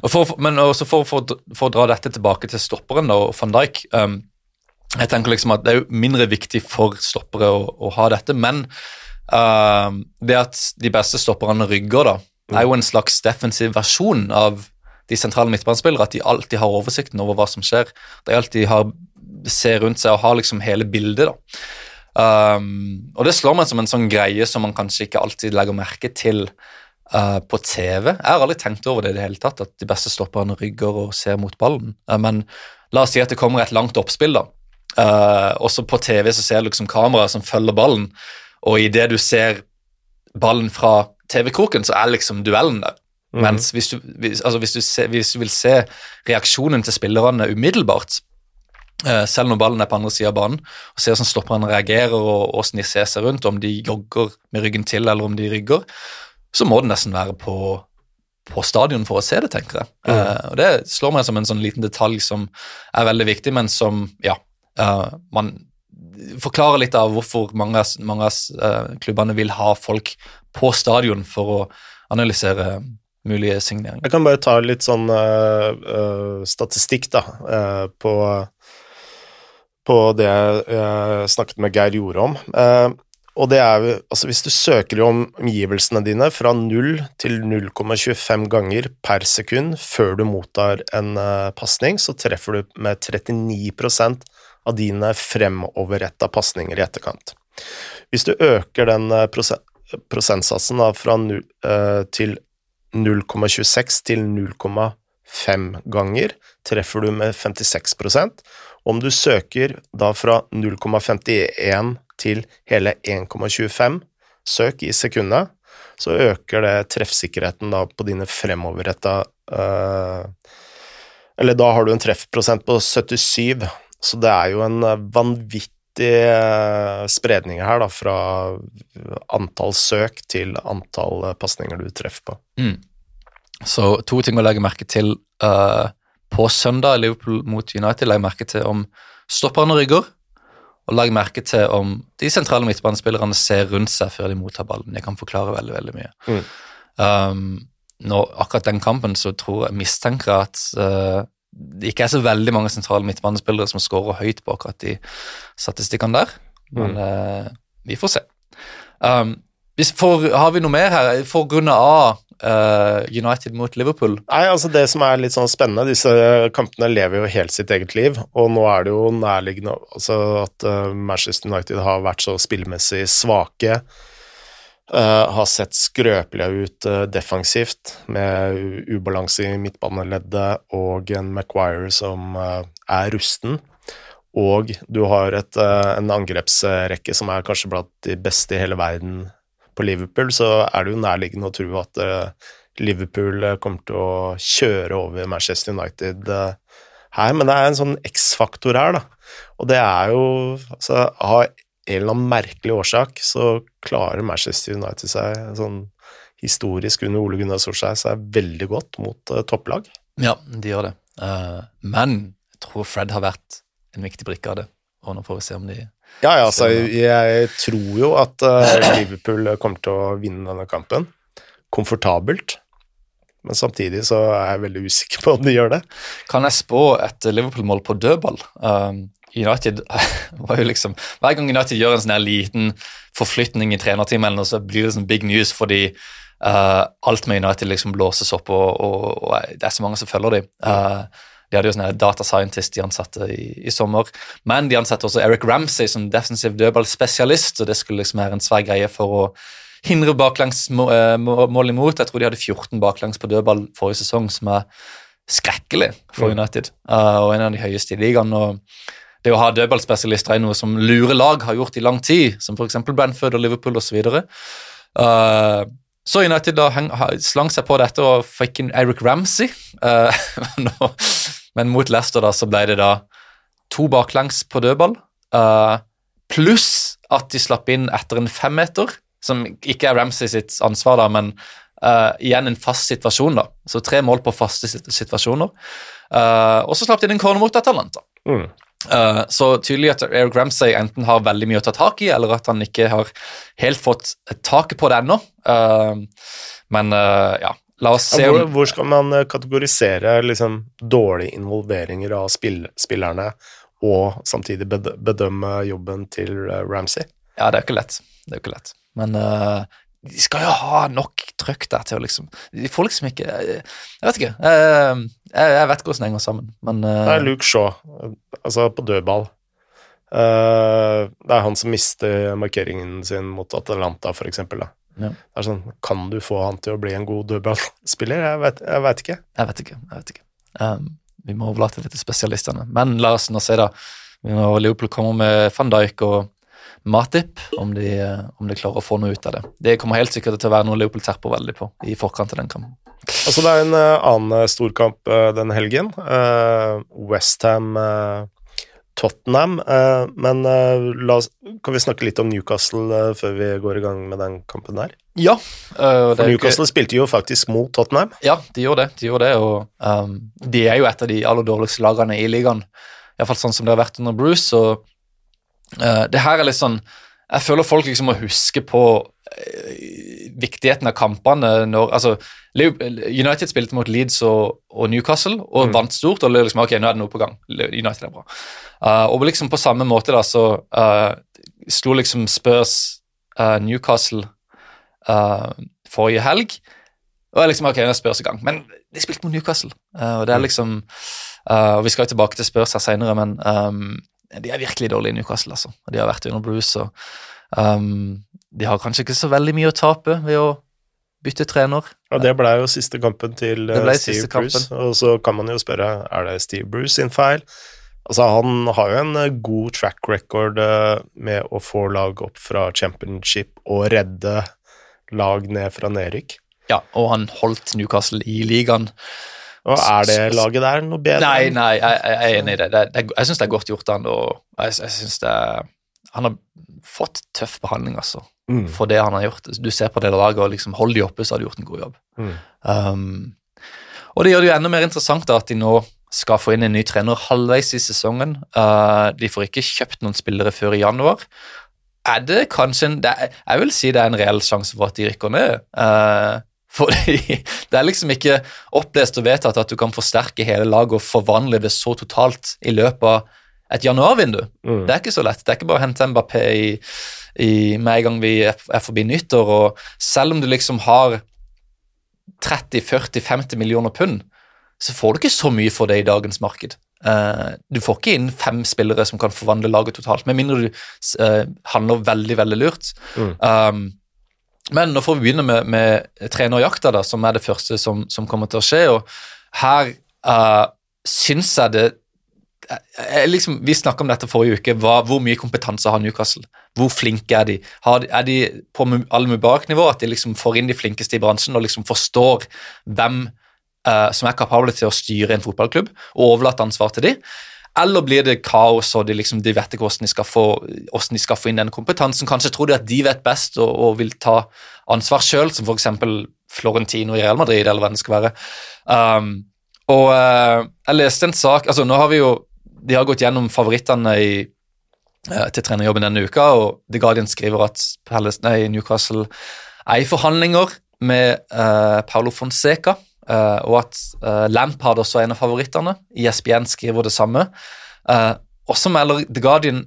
For, men også for, for, for, å dra dette tilbake til stopperen da, van Dijk um, jeg tenker liksom at Det er jo mindre viktig for stoppere å, å ha dette, men uh, det at de beste stopperne rygger, da, er jo en slags defensiv versjon av de sentrale midtbanespillere, at de alltid har oversikten over hva som skjer. De alltid har, ser rundt seg og har liksom hele bildet. da. Um, og det slår meg som en sånn greie som man kanskje ikke alltid legger merke til uh, på TV. Jeg har aldri tenkt over det i det hele tatt, at de beste stopperne rygger og ser mot ballen. Uh, men la oss si at det kommer et langt oppspill, da. Uh, også på TV så ser du liksom kameraet som følger ballen, og idet du ser ballen fra TV-kroken, så er liksom duellen der. Mm. Mens hvis du, hvis, altså hvis, du se, hvis du, vil se reaksjonen til spillerne umiddelbart, uh, selv når ballen er på andre sida av banen, og se hvordan stopperne reagerer og hvordan de ser seg rundt, om de jogger med ryggen til eller om de rygger, så må det nesten være på, på stadion for å se det, tenker jeg. Mm. Uh, og Det slår meg som en sånn liten detalj som er veldig viktig, men som ja, Uh, man forklarer litt av hvorfor mange, mange av klubbene vil ha folk på stadion for å analysere mulige signeringer. Jeg kan bare ta litt sånn uh, statistikk da, på, på det jeg snakket med Geir Jorde om. og det er altså Hvis du søker om omgivelsene dine fra 0 til 0,25 ganger per sekund før du mottar en uh, pasning, så treffer du med 39% av dine fremoverretta pasninger i etterkant. Hvis du øker den eh, prosentsatsen fra 0 eh, til 0,26 til 0,5 ganger, treffer du med 56% Om du søker da fra 0,51 til hele 1,25 søk i sekundet, så øker det treffsikkerheten da på dine fremoverretta uh, Eller da har du en treffprosent på 77 så det er jo en eh, vanvittig eh, spredning her, da, fra antall søk til antall eh, pasninger du treffer på. Mm. Så to ting å legge merke til uh, på søndag Liverpool mot United. Legg merke til om stopperne rygger, og legg merke til om de sentrale midtbanespillerne ser rundt seg før de mottar ballen. Det kan forklare veldig, veldig mye. Mm. Um, nå, akkurat den kampen så tror jeg mistenker at uh, det ikke er så veldig mange sentrale midtbanespillere som skårer høyt på akkurat de statistikkene der, men mm. uh, vi får se. Um, for, har vi noe mer her for grunn av uh, United mot Liverpool? Nei, altså Det som er litt sånn spennende, disse kampene lever jo helt sitt eget liv. Og nå er det jo nærliggende altså at uh, Manchester United har vært så spillmessig svake. Uh, har sett skrøpelige ut uh, defensivt, med ubalanse i midtbaneleddet og en Maguire som uh, er rusten. Og du har et, en angrepsrekke som er kanskje blant de beste i hele verden på Liverpool, så er det jo nærliggende å tro at Liverpool kommer til å kjøre over Manchester United her. Men det er en sånn X-faktor her, da. Og det er jo altså, Av en eller annen merkelig årsak så klarer Manchester United seg sånn historisk under Ole Gunnar Solskjær seg veldig godt mot uh, topplag. Ja, de gjør det. Uh, men jeg tror Fred har vært en viktig brikke av det. Og nå får vi se om de Ja, ja, altså, jeg tror jo at uh, Liverpool kommer til å vinne denne kampen. Komfortabelt. Men samtidig så er jeg veldig usikker på om de gjør det. Kan jeg spå et Liverpool-mål på dødball? Um, United var jo liksom Hver gang United gjør en sånn her liten forflytning i trenerteamet, så blir det sånn big news fordi uh, alt med United liksom blåses opp, og, og, og, det er så mange som følger dem. Uh, de hadde jo sånne data scientist de ansatte i, i, sommer. Men de ansatte også Eric Ramsey som defensiv dødballspesialist, og det skulle liksom være en svær greie for å hindre baklengsmål uh, imot. Jeg tror de hadde 14 baklengs på dødball forrige sesong, som er skrekkelig for mm. United, uh, og en av de høyeste i ligaen. og det å ha dødballspesialister er noe som lure lag har gjort i lang tid, som f.eks. Brentford og Liverpool osv. Så, uh, så United da heng, slang seg på dette og fikk inn Eric Ramsey. Uh, men mot Leicester da, så ble det da to baklengs på dødball, uh, pluss at de slapp inn etter en femmeter, som ikke er Ramsey sitt ansvar, da, men uh, igjen en fast situasjon. da, Så tre mål på faste situasjoner. Uh, og så slapp de inn en corner mot Atalanta. Mm. Uh, så tydelig at Eric Ramsay enten har veldig mye å ta tak i, eller at han ikke har helt fått taket på det ennå. Men ja, la oss se ja, hvor, hvor, skal man kategorisere liksom, dårlige involveringer av spill spillerne, og samtidig bedømme jobben til Ramsay? Ja, det er jo ikke lett. Det er jo ikke lett. Men de skal jo ha nok trøkk der til å liksom De får liksom ikke Jeg vet ikke. Jeg, jeg vet ikke hvordan det henger sammen, men Det er Luke Shaw, altså på dødball. Det er han som mister markeringen sin mot Atalanta, for eksempel. Da. Ja. Det er sånn, Kan du få han til å bli en god dødballspiller? Jeg vet, jeg vet ikke. Jeg vet ikke. jeg vet ikke. Um, vi må overlate det til spesialistene. Men la oss nå se, da. Liverpool kommer med van Dijk og Matip, om de, om de, klarer å få noe ut av det. Det kommer helt sikkert til å være noe Leopold terper veldig på i forkant av den kampen. Altså Det er en uh, annen uh, storkamp uh, denne helgen. Uh, Westham Tottenham. men oss, kan vi snakke litt om Newcastle før vi går i gang med den kampen der? Ja. For Newcastle ikke... spilte jo faktisk mot Tottenham. Ja, de gjorde det. De gjorde det, og um, de er jo et av de aller dårligste lagene i ligaen. Iallfall sånn som det har vært under Bruce. og Uh, det her er litt sånn Jeg føler folk liksom må huske på uh, viktigheten av kampene når altså, United spilte mot Leeds og, og Newcastle og mm. vant stort. og liksom, ok, nå er det noe på gang. United er bra. Uh, og liksom på samme måte da, så slo liksom Spurs Newcastle forrige helg. Og jeg liksom, ok, nå er Spurs i gang. Men de spilte mot Newcastle, og det er mm. liksom og Vi skal jo tilbake til Spurs her senere, men um, de er virkelig dårlige i Newcastle, altså. De har vært under Bruce, og um, de har kanskje ikke så veldig mye å tape ved å bytte trener. Ja, Det ble jo siste kampen til uh, Steve Bruce, og så kan man jo spørre er det Steve Bruce sin feil. Altså, Han har jo en uh, god track record uh, med å få lag opp fra championship og redde lag ned fra nedrykk. Ja, og han holdt Newcastle i ligaen og Er det laget der noe bedre? Nei, nei, jeg, jeg er enig i det. det, det jeg syns det er godt gjort, han, synes det Han har fått tøff behandling, altså, mm. for det han har gjort. Du ser på det laget, og liksom hold de oppe, så har de gjort en god jobb. Mm. Um, og det gjør det jo enda mer interessant da, at de nå skal få inn en ny trener halvveis i sesongen. Uh, de får ikke kjøpt noen spillere før i januar. Er det kanskje en det er, Jeg vil si det er en reell sjanse for at de rykker ned. Uh, fordi det er liksom ikke opplest og vedtatt at du kan forsterke hele laget og forvandle det så totalt i løpet av et januarvindu. Mm. Det er ikke så lett. Det er ikke bare å hente Mbappé i, i, med en gang vi er forbi nyttår. og Selv om du liksom har 30-40-50 millioner pund, så får du ikke så mye for det i dagens marked. Uh, du får ikke inn fem spillere som kan forvandle laget totalt, med mindre du uh, handler veldig, veldig lurt. Mm. Um, Men nå får vi begynne med, med trenerjakta, da, som er det første som, som kommer til å skje. og Her uh, syns jeg det jeg, liksom, Vi snakka om dette forrige uke. Hva, hvor mye kompetanse har Newcastle? Hvor flinke er de? Har, er de på Al-Mubarak-nivå, at de liksom får inn de flinkeste i bransjen og liksom forstår hvem uh, som er kapable til å styre en fotballklubb, og overlate ansvar til de? Eller blir det kaos, og de, liksom, de vet ikke hvordan de, få, hvordan de skal få inn den kompetansen? Kanskje tror de at de vet best og, og vil ta ansvar sjøl, som f.eks. Florentino i Real Madrid, eller hva det skal være. Um, og uh, jeg leste en sak altså Nå har vi jo De har gått gjennom favorittene i, uh, til trenerjobben denne uka, og The Guardian skriver at Palace, nei, Newcastle er i forhandlinger med uh, Paulo Fonseca Uh, og at uh, Lampard også er en av favorittene. ISBN skriver det samme. Uh, også melder The Guardian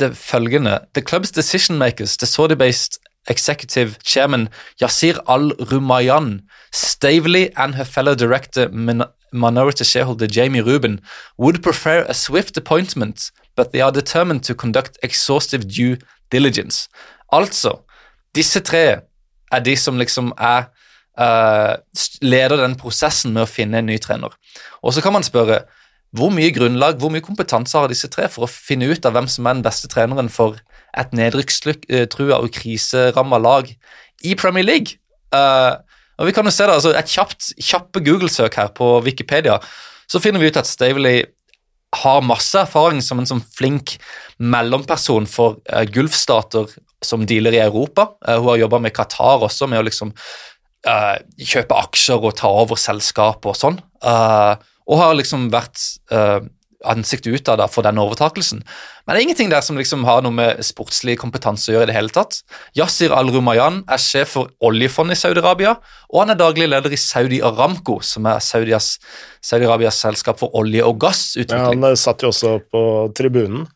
det følgende The club's decision makers, the Saudi-based executive chairman Yasir al-Rumayan, Stavely and her fellow director minority shareholder Jamie Rubin would prefer a swift appointment, but they are determined to conduct exhaustive due diligence. Altså, disse tre er de som liksom er uh, leder den prosessen med å finne en ny trener. Og så kan man spørre hvor mye grunnlag, hvor mye kompetanse har disse tre for å finne ut av hvem som er den beste treneren for et nedrykkstrua og kriseramma lag i Premier League? Uh, og vi kan jo se det, altså Et kjapt, kjappe Google-søk her på Wikipedia, så finner vi ut at Stavely har masse erfaring som en sånn flink mellomperson for uh, gulfstater som dealer i Europa. Uh, hun har jobba med Qatar også, med å liksom uh, kjøpe aksjer og ta over selskap og sånn. Uh, og har liksom vært uh, av utad for den overtakelsen. Men det er ingenting der som liksom har noe med sportslig kompetanse å gjøre i det hele tatt. Yasir al-Rumayan er sjef for oljefondet i Saudi-Arabia, og han er daglig leder i Saudi Aramco, som er Saudi-Arabias Saudi selskap for olje- og gassutvikling. Ja, han satt jo også på tribunen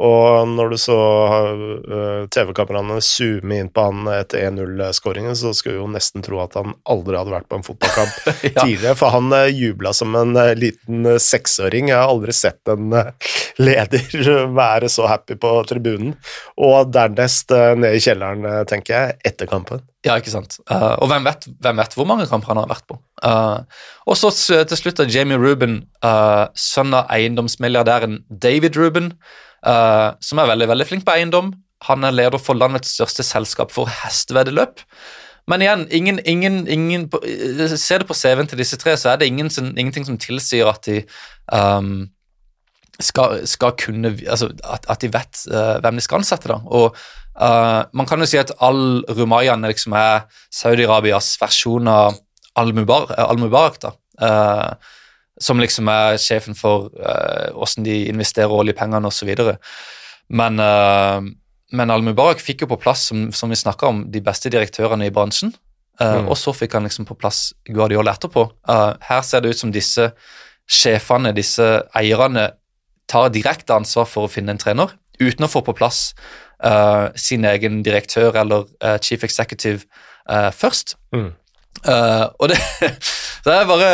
og når du så uh, TV-kameraene zoome inn på han etter 1-0-skåringen, så skulle du jo nesten tro at han aldri hadde vært på en fotballkamp ja. tidligere, for han uh, jubla som en uh, liten uh, seksåring. Jeg har aldri sett en leder være så happy på tribunen. Og dernest ned i kjelleren, tenker jeg, etter kampen. Ja, ikke sant. og hvem vet, hvem vet, hvor mange kamper han har vært på. og så til slutt er Jamie Ruben, sønn av eiendomsmilliardæren David Ruben uh, som er veldig, veldig flink på eiendom. Han er leder for landets største selskap for hesteveddeløp. Men igjen, ingen, ingen, ingen eh, Se det på CV-en til disse tre, så er det ingen, ingenting som tilsier at de um, skal, skal, kunne Altså at, at de vet uh, hvem de skal ansette, da. Og uh, man kan jo si at al-Rumayan liksom er Saudi-Arabias versjon av al-Mubarak, al da. Uh, som liksom er sjefen for åssen uh, de investerer oljepengene osv. Men, uh, men Al-Mubarak fikk jo på plass, som, som vi snakka om, de beste direktørene i bransjen. Uh, mm. Og så fikk han liksom på plass Guardiola etterpå. Uh, her ser det ut som disse sjefene, disse eierne, tar direkte ansvar for å finne en trener, uten å få på plass uh, sin egen direktør eller chief executive først. Mm. og det Så jeg bare,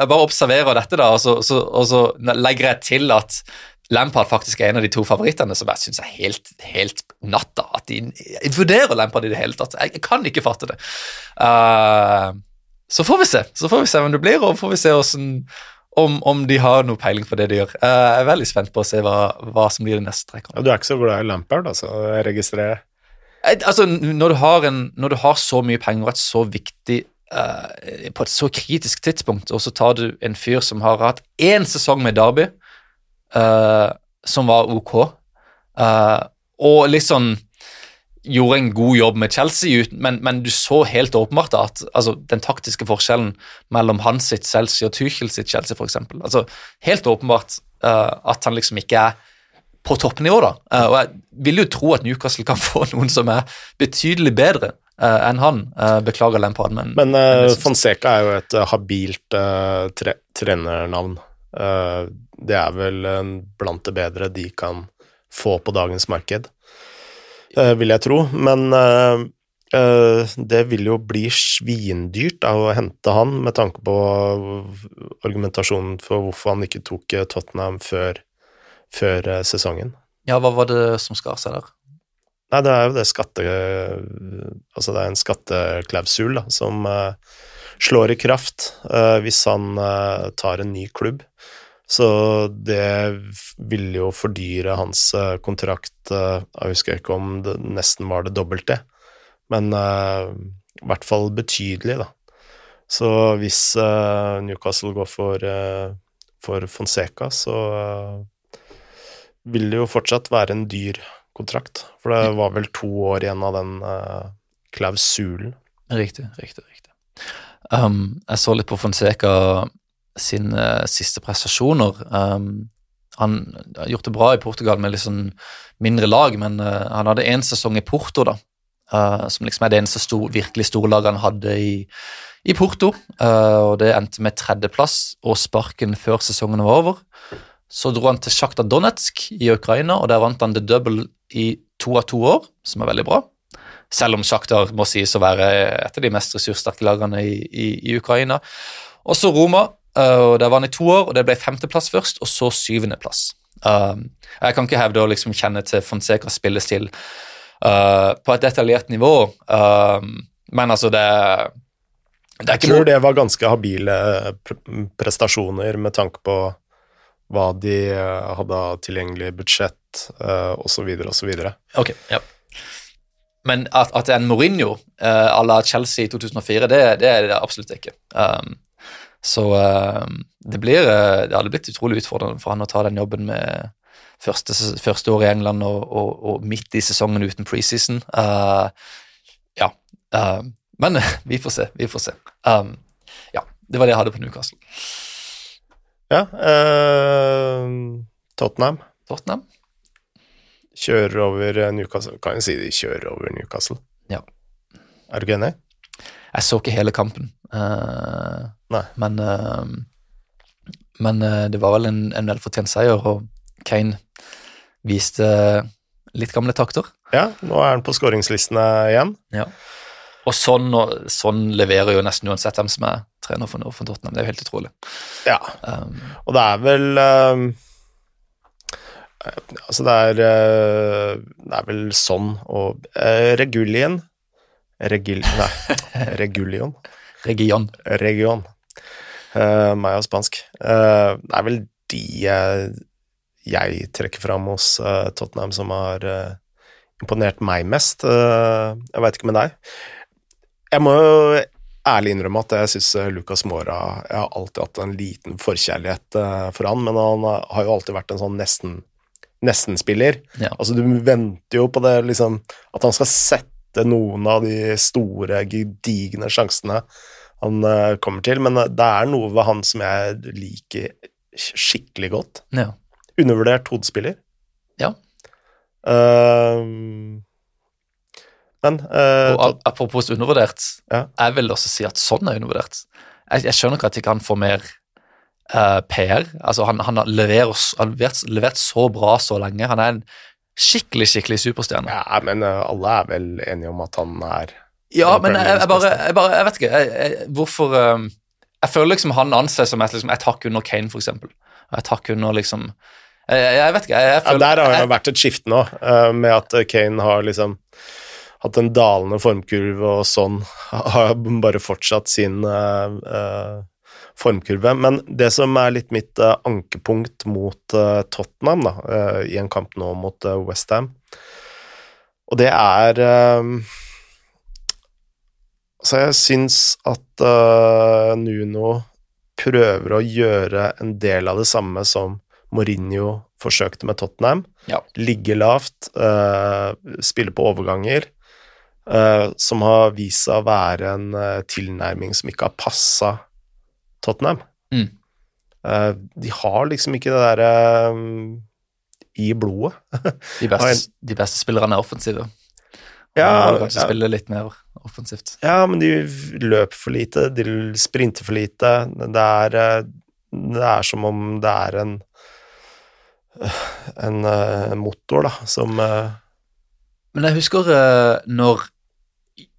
jeg bare observerer dette, da, og så, så, og så, legger jeg til at Lampard faktisk er en av de to favorittene som jeg syns er helt, helt natta. At de vurderer Lampard i det hele tatt. Jeg, jeg kan ikke fatte det. Uh, så får vi se Så får vi se hvem det blir, og får vi se hvordan, om, om, de har noe peiling på det de gjør. Uh, jeg er veldig spent på å se hva, hva som blir det neste trekket. Ja, du er ikke så glad i Lampard, altså? Jeg registrerer. Altså, når du, en, når du har så mye penger og et så viktig uh, på et så kritisk tidspunkt, og så tar du en fyr som har hatt én sesong med Derby, uh, som var ok, uh, og liksom gjorde en god jobb med Chelsea, men, men du så helt åpenbart at altså, den taktiske forskjellen mellom hans sitt Chelsea og Tuchel sitt Chelsea, f.eks. Altså, helt åpenbart at han liksom ikke er på toppnivå, da. og jeg vil jo tro at Newcastle kan få noen som er betydelig bedre uh, enn han. Uh, beklager Lampard, men Men uh, Fonseca er jo et habilt tre trenernavn. det er vel blant det bedre de kan få på dagens marked, vil jeg tro. Men det vil jo bli svindyrt av å hente han, med tanke på argumentasjonen for hvorfor han ikke tok Tottenham før, før sesongen. Ja, hva var det som skar seg der? Nei, det er jo det skatte... Altså, det er en skatteklausul da, som uh, slår i kraft uh, hvis han uh, tar en ny klubb. Så det ville jo fordyre hans kontrakt Jeg husker ikke om det nesten var det dobbelte, men i hvert fall betydelig, da. Så hvis Newcastle går for, for Fonseca, så vil det jo fortsatt være en dyr kontrakt. For det var vel to år igjen av den uh, klausulen. Riktig, riktig, riktig. Um, jeg så litt på Fonseca sine uh, siste prestasjoner. Um, han har gjort det bra i Portugal med litt sånn mindre lag, men uh, han hadde én sesong i Porto, da. Uh, som liksom er det eneste stor, virkelig store laget han hadde i, i Porto. Og det endte med tredjeplass og sparken før sesongen var over. Så dro han til Sjakta Donetsk i Ukraina, og der vant han the double i to av to år, som er veldig bra. Selv om Sjaktar må sies å være et av de mest ressurssterke lagene i, i, i Ukraina. Og så Roma, eh, og der var han i to år, og det ble femteplass først, og så syvendeplass. Um, jeg kan ikke hevde å liksom kjenne til Fonsecas spillestil uh, på et detaljert nivå, um, men altså det, det Jeg tror det var ganske habile prestasjoner med tanke på hva de eh, hadde av tilgjengelig budsjett osv. uh, osv. Ok, ja. Men at, at det er en Mourinho uh, à la Chelsea i 2004, det, det, er det absolutt ikke. Um, så uh, det blir Det hadde blitt utrolig utfordrende for han å ta den jobben med første, første år i England og, og, og, midt i sesongen uten preseason. Uh, ja. Uh, men vi får se. Vi får se. Um, ja, det var det jeg hadde på Newcastle. Ja. Tottenham. Tottenham. Kjører over eh, Newcastle. Kan jo si de kjører over Newcastle. Ja. Er du ikke enig? Jeg så ikke hele kampen, uh, Nei. men uh, Men det var vel en, en velfortjent seier, og Kane viste litt gamle takter. Ja, nå er han på skåringslistene igjen. Ja. Og sånn, sånn, leverer jo nesten uansett hvem som er trener for, for Tottenham. Det er jo helt utrolig. Ja, um, og det er vel um, Altså, det er, uh, det er vel sånn og uh, Regulien Regil... Nei, Regulion. Region. Region. Uh, meg og spansk. Uh, det er vel de jeg, jeg trekker fram hos uh, Tottenham som har imponert meg mest. jeg veit ikke med deg. Jeg må jo ærlig innrømme at jeg syns eh, Lucas Mora Jeg har alltid hatt en liten forkjærlighet eh, for han, men han har jo alltid vært en sånn nesten nesten-spiller. Ja. Altså, du venter jo på det, liksom At han skal sette noen av de store, gedigne sjansene han uh, kommer til, men det er noe ved han som jeg liker skikkelig godt. Ja. Undervurdert hodespiller. Ja. Uh, men uh, og Apropos undervurdert, ja. jeg vil også si at sånn er undervurdert. Jeg, jeg skjønner ikke at ikke han får mer uh, PR. Altså, han, han har levert, han levert, levert, så bra så lenge. Han er en skikkelig, skikkelig superstjerne. Ja, men uh, alle er vel enige om at han er Ja, men jeg, jeg, bare, jeg, bare, jeg vet ikke hvorfor uh, Jeg føler liksom han anses som et, liksom, et hakk under Kane, for eksempel. Et hakk under liksom jeg, vet ikke. Jeg, føler, ja, der har det vært et skifte nå, med at Kane har liksom hatt en dalende formkurve og sånn, har bare fortsatt sin uh, uh, formkurve. Men det som er litt mitt uh, ankepunkt mot Tottenham da, i en kamp nå mot Westham, og det er Altså, jeg syns at Nuno prøver å gjøre en del av det samme som Mourinho forsøkte med Tottenham. Ja. Ligge lavt, spille på overganger uh, som har vist seg å være en uh, tilnærming som ikke har passa Tottenham. Mm. Uh, de har liksom ikke det derre um, i blodet. de, beste, de beste spillerne er offensive. Ja, de kanskje ja. spille litt mer offensivt. Ja, men de løper for lite, de sprinter for lite. Det er, det er som om det er en en motor, da, som Men jeg husker når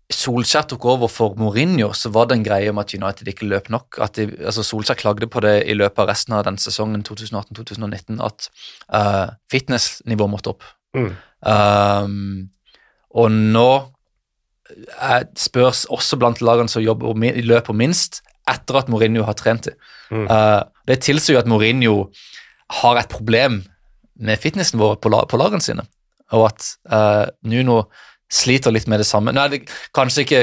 Solskjær tok over for Mourinho, så var det en greie om at United ikke løp nok. at de, altså Solskjær klagde på det i løpet av resten av den sesongen 2018-2019, at uh, fitnessnivået måtte opp. Mm. Um, Og nå er, spørs også blant lagene som jobber løper minst, etter at Mourinho har trent dem. Mm. Uh, det tilsier jo at Mourinho har et problem med fitnessnivået på, la, på lagene sine, og at uh, Nuno sliter litt med det samme. Nå er det kanskje, ikke,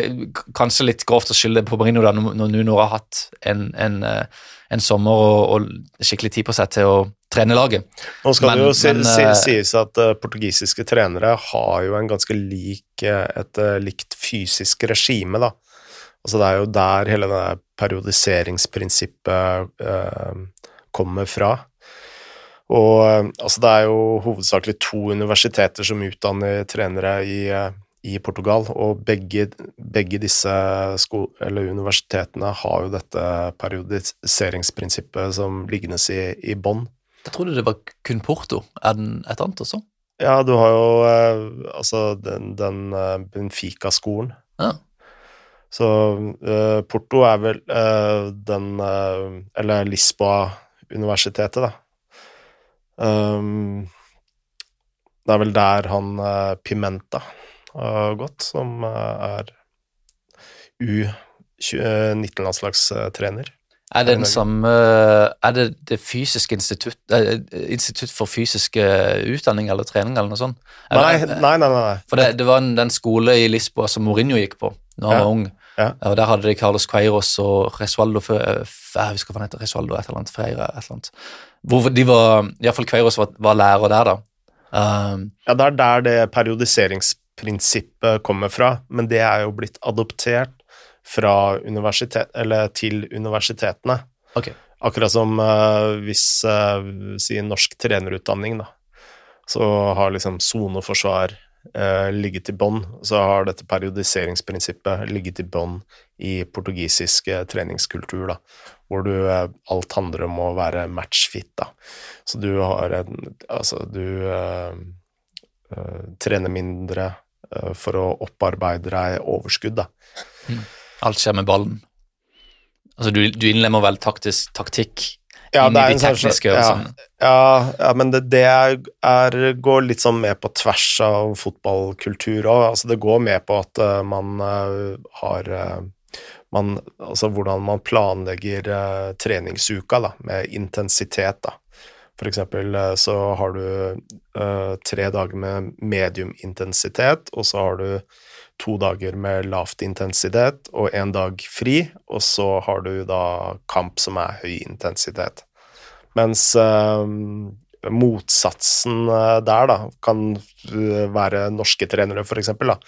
kanskje litt grovt å skylde på Mourinho da, når Nuno har hatt en, en, eh, en sommer og, og skikkelig tid på seg til å trene laget. Nå skal Men- det jo si, men, si, eh, sies at uh, portugisiske trenere har jo en ganske lik, et uh, likt fysisk regime, da. Altså det er jo der hele det periodiseringsprinsippet uh, kommer fra. Og eh, altså det er jo hovedsakelig to universiteter som utdanner trenere i, eh, i Portugal, og begge, begge disse universitetene har jo dette periodiseringsprinsippet som liggende i, i bånn. Jeg trodde det var kun Porto. Er den et annet også? Ja, du har jo eh, altså den, den Benfica-skolen. Ja. Så uh, Porto er vel uh, den uh, Eller Lisboa-universitetet, da. Um, det er vel der han uh, Pimenta har gått, som uh, er U19-landslagstrener. Er det den samme Er det det fysiske institutt eh, Institutt for fysisk eh, utdanning eller trening eller noe sånt? Nei, Eller- nei, nei. nei. For det, det var en, den skole i Lisboa som Mourinho gikk på da han Ja. var ung. Ja. Og Der hadde de Carlos Queiros og Resualdo Jeg husker hva han heter. Resualdo et eller annet. Freire et eller annet. Hvor de var Iallfall Kveiros var, var lærer der, da. Um, Ja, det er der det periodiseringsprinsippet kommer fra, men det er jo blitt adoptert fra universitet, eller til universitetene. ok. Akkurat som uh, hvis uh, si norsk trenerutdanning, da, så har liksom soneforsvar eh, ligget i bånn, så har dette periodiseringsprinsippet ligget i bånn i portugisisk treningskultur, da, hvor du, eh, alt handler om å være matchfit, da. Så du har en Altså, du uh, uh, trener mindre uh, for å opparbeide deg overskudd, da. Alt skjer med ballen. Altså, du, du innlemmer vel taktisk taktikk Ja, inn i de en sånn tekniske ja. Ja, ja, men det, det er, går litt sånn med på tvers av fotballkultur òg. Altså, det går med på at man har man, Altså hvordan man planlegger uh, treningsuka, da, med intensitet, da. For eksempel uh, så har du uh, tre dager med medium intensitet, og så har du to dager med lavt intensitet og én dag fri, og så har du da kamp som er høy intensitet. Mens motsatsen der da, kan være norske trenere, for eksempel, da,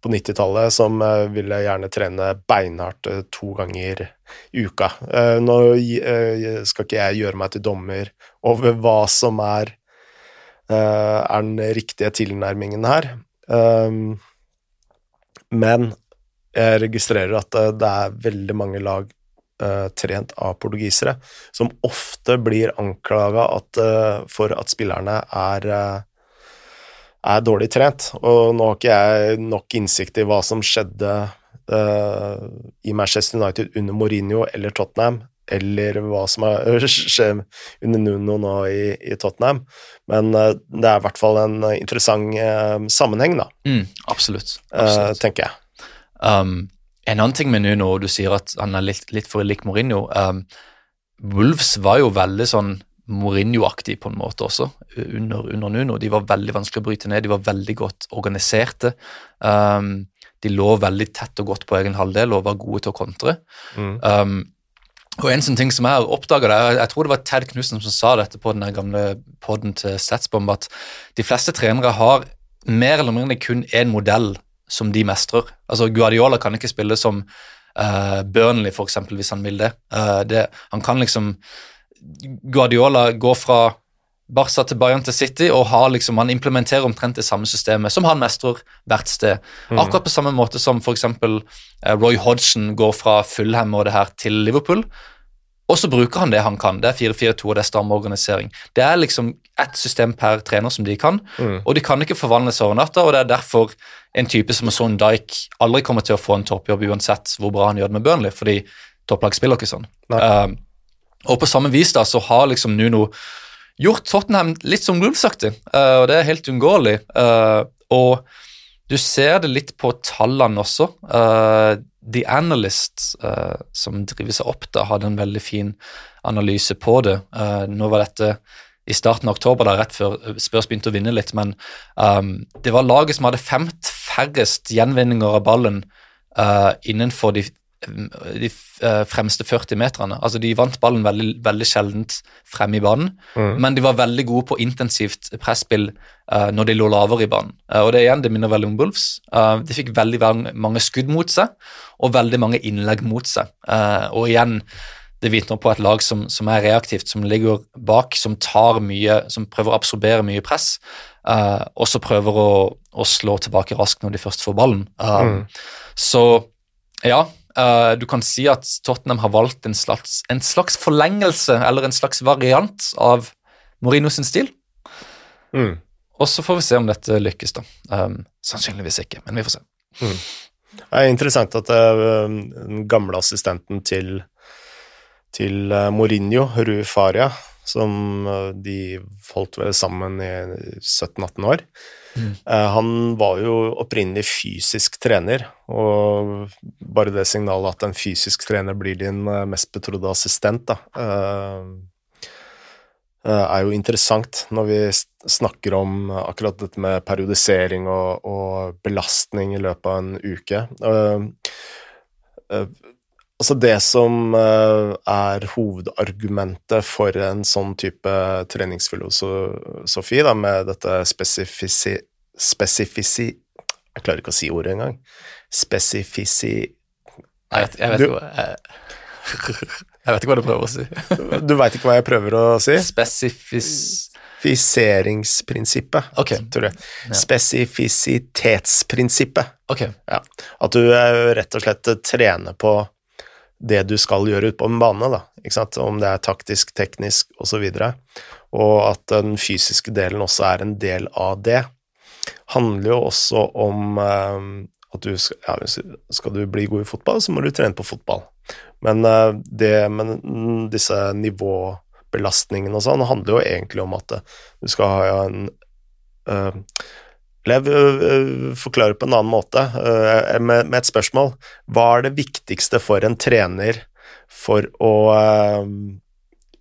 på 90-tallet, som eh, ville gjerne trene beinhardt eh, to ganger i uka. Eh, nå skal ikke jeg gjøre meg til dommer over hva som er, er den riktige tilnærmingen her, men jeg registrerer at det er veldig mange lag trent av portugisere, som ofte blir anklaga for at spillerne er, er dårlig trent. Og nå har ikke jeg nok innsikt i hva som skjedde uh, i Manchester United under Mourinho eller Tottenham, eller hva som har skjer under Nuno nå i, i Tottenham, men uh, det er i hvert fall en interessant uh, sammenheng, da, Mm, absolutt. absolutt. tenker jeg. Um, en annen ting med Nuno, du sier at han er litt, litt for lik Mourinho. Um, Wolves var jo veldig sånn Mourinho-aktig på en måte også, under, under Nuno. De var veldig vanskelig å bryte ned, de var veldig godt organiserte. Um, de lå veldig tett og godt på egen halvdel og var gode til å kontre. Mm. Um, og en sånn ting som jeg har oppdaga, jeg, tror det var Ted Knutsen som sa dette på den gamle podden til Statsbomb, at de fleste trenere har mer eller mindre kun én modell som de mestrer. Altså Guardiola kan ikke spille som uh, Burnley, for eksempel, hvis han vil det. Uh, det. Han kan liksom Guardiola går fra Barca til Bayern til City og har liksom, han implementerer omtrent det samme systemet som han mestrer hvert sted. Akkurat på samme måte som f.eks. Uh, Roy Hodgson går fra Fulham og det her til Liverpool. Og så bruker han det han kan. Det er 4-4-2 og det er stammeorganisering. Det er liksom ett system per trener som de kan, Mm. og de kan ikke forvandles over natta. og Det er derfor en type som Son Dyke aldri kommer til å få en toppjobb uansett hvor bra han gjør det med Burnley, fordi topplag spiller ikke sånn. Nei. Um, og på samme vis da, så har liksom Nuno gjort Tottenham litt som Wolves-aktig, uh, og det er helt uunngåelig. Uh, og du ser det litt på tallene også. Uh, The Analyst, som driver seg opp, da, hadde en veldig fin analyse på det. Nå var dette i starten av oktober, da, rett før Spurs begynte å vinne litt, men um, det var laget som hadde femt færrest gjenvinninger av ballen innenfor de de eh, fremste 40 meterne. Altså, de vant ballen veldig, veldig sjeldent frem i banen, mm. men de var veldig gode på intensivt presspill uh, når de lå lavere i banen. Uh, og det igjen, det minner veldig om Wolves. Uh, de fikk veldig mange skudd mot seg og veldig mange innlegg mot seg. og igjen, det vitner på et lag som, som, er reaktivt, som ligger bak, som tar mye, som prøver å absorbere mye press, og så prøver å, å, slå tilbake raskt når de først får ballen. Mm. Så ja, Uh, du kan si at Tottenham har valgt en slags, en slags, forlengelse eller en slags variant av Mourinho sin stil. Mm. Og så får vi se om dette lykkes, da. Um, sannsynligvis ikke, men vi får se. Mm. Det er interessant at uh, den gamle assistenten til, til uh, Mourinho, Rui Faria, som de holdt sammen i 17-18 år Mm. Han var jo opprinnelig fysisk trener, og bare det signalet at en fysisk trener blir din eh, mest betrodde assistent, da, eh, er jo interessant når vi snakker om akkurat dette med periodisering og, og belastning i løpet av en uke. Altså det som er hovedargumentet for en sånn type treningsfilosofi, da, med dette spesifisi spesifici... Jeg klarer ikke å si ordet engang. Spesifisi... Nei, jeg, jeg vet ikke hva jeg, jeg vet ikke hva du prøver å si. du veit ikke hva jeg prøver å si? Spesifis... Spesifiseringsprinsippet, okay. tror jeg. Ja. Spesifisitetsprinsippet. Okay. Ja. At du eh, rett og slett trener på det du skal gjøre ute på en bane, da. Om det er taktisk, teknisk osv. Og, så og at den fysiske delen også er en del av det handler jo også om uh, at du skal, ja, skal du bli god i fotball, så må du trene på fotball. Men uh, det med disse nivåbelastningene og sånn handler jo egentlig om at uh, du skal ha en Lev forklare på en annen måte, med, med, et spørsmål. Hva er det viktigste for en trener for å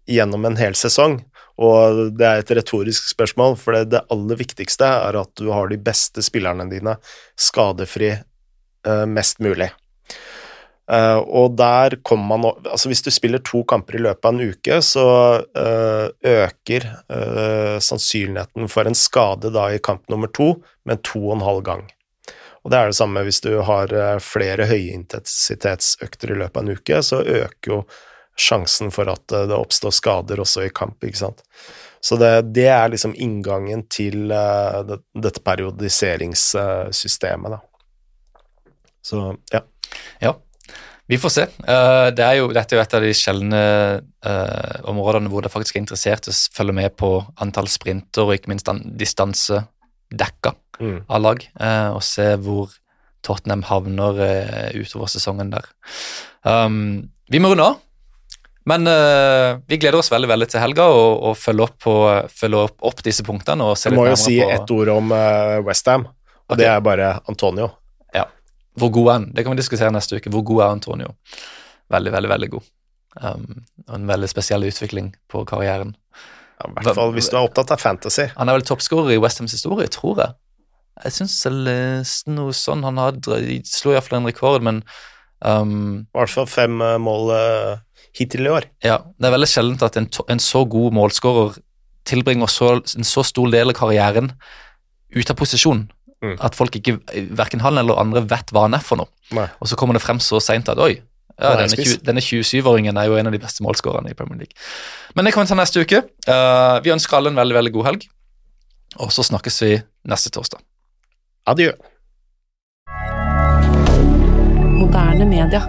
Gjennom en hel sesong og det er et retorisk spørsmål, for det, det aller viktigste er at du har de beste spillerne dine skadefri uh, mest mulig. Uh, og der kommer man Altså, hvis du spiller to kamper i løpet av en uke, så uh, øker sannsynligheten for en skade da i kamp nummer to med to og en halv gang. Og det er det samme hvis du har flere høyintensitetsøkter i løpet av en uke, så øker jo sjansen for at det oppstår skader også i kamp, ikke sant. Så det, det er liksom inngangen til uh, det, dette periodiseringssystemet, da. Så ja. Ja, vi får se. Uh, det er jo, dette er jo et av de sjeldne uh, områdene hvor det faktisk er interessert å følge med på antall sprinter og ikke minst distanse dekka mm. av lag, og se hvor Tottenham havner utover sesongen der. Um, vi må runde av. Men uh, vi gleder oss veldig veldig til helga og, og følger, opp, følge opp, opp, disse punktene. og se litt må jo si på... ett ord om uh, eh, Westham, og okay. det er bare Antonio. Ja. Hvor god er han? Det kan vi diskutere neste uke. Hvor god er Antonio? Veldig, veldig, veldig god. Um, en veldig spesiell utvikling på karrieren. Ja, I hvert fall hvis du er opptatt av fantasy. Han er vel toppskårer i Westhams historie, tror jeg. Jeg syns jeg leste noe sånn. Han hadde, slo iallfall en rekord, men um, I hvert fall fem uh, mål hittil i år. Ja, det er veldig sjeldent at en, en så god målskårer tilbringer så, en så stor del av karrieren ute av posisjon. Mm. At folk ikke, verken han eller andre vet hva han er for noe. Nei. Og så kommer det frem så seint at oi, ja, denne, denne 27-åringen er jo en av de beste målskårerne i Premier League. Men det kommer til neste uke. Uh, vi ønsker alle en veldig veldig god helg, og så snakkes vi neste torsdag. Adjø. Moderne media.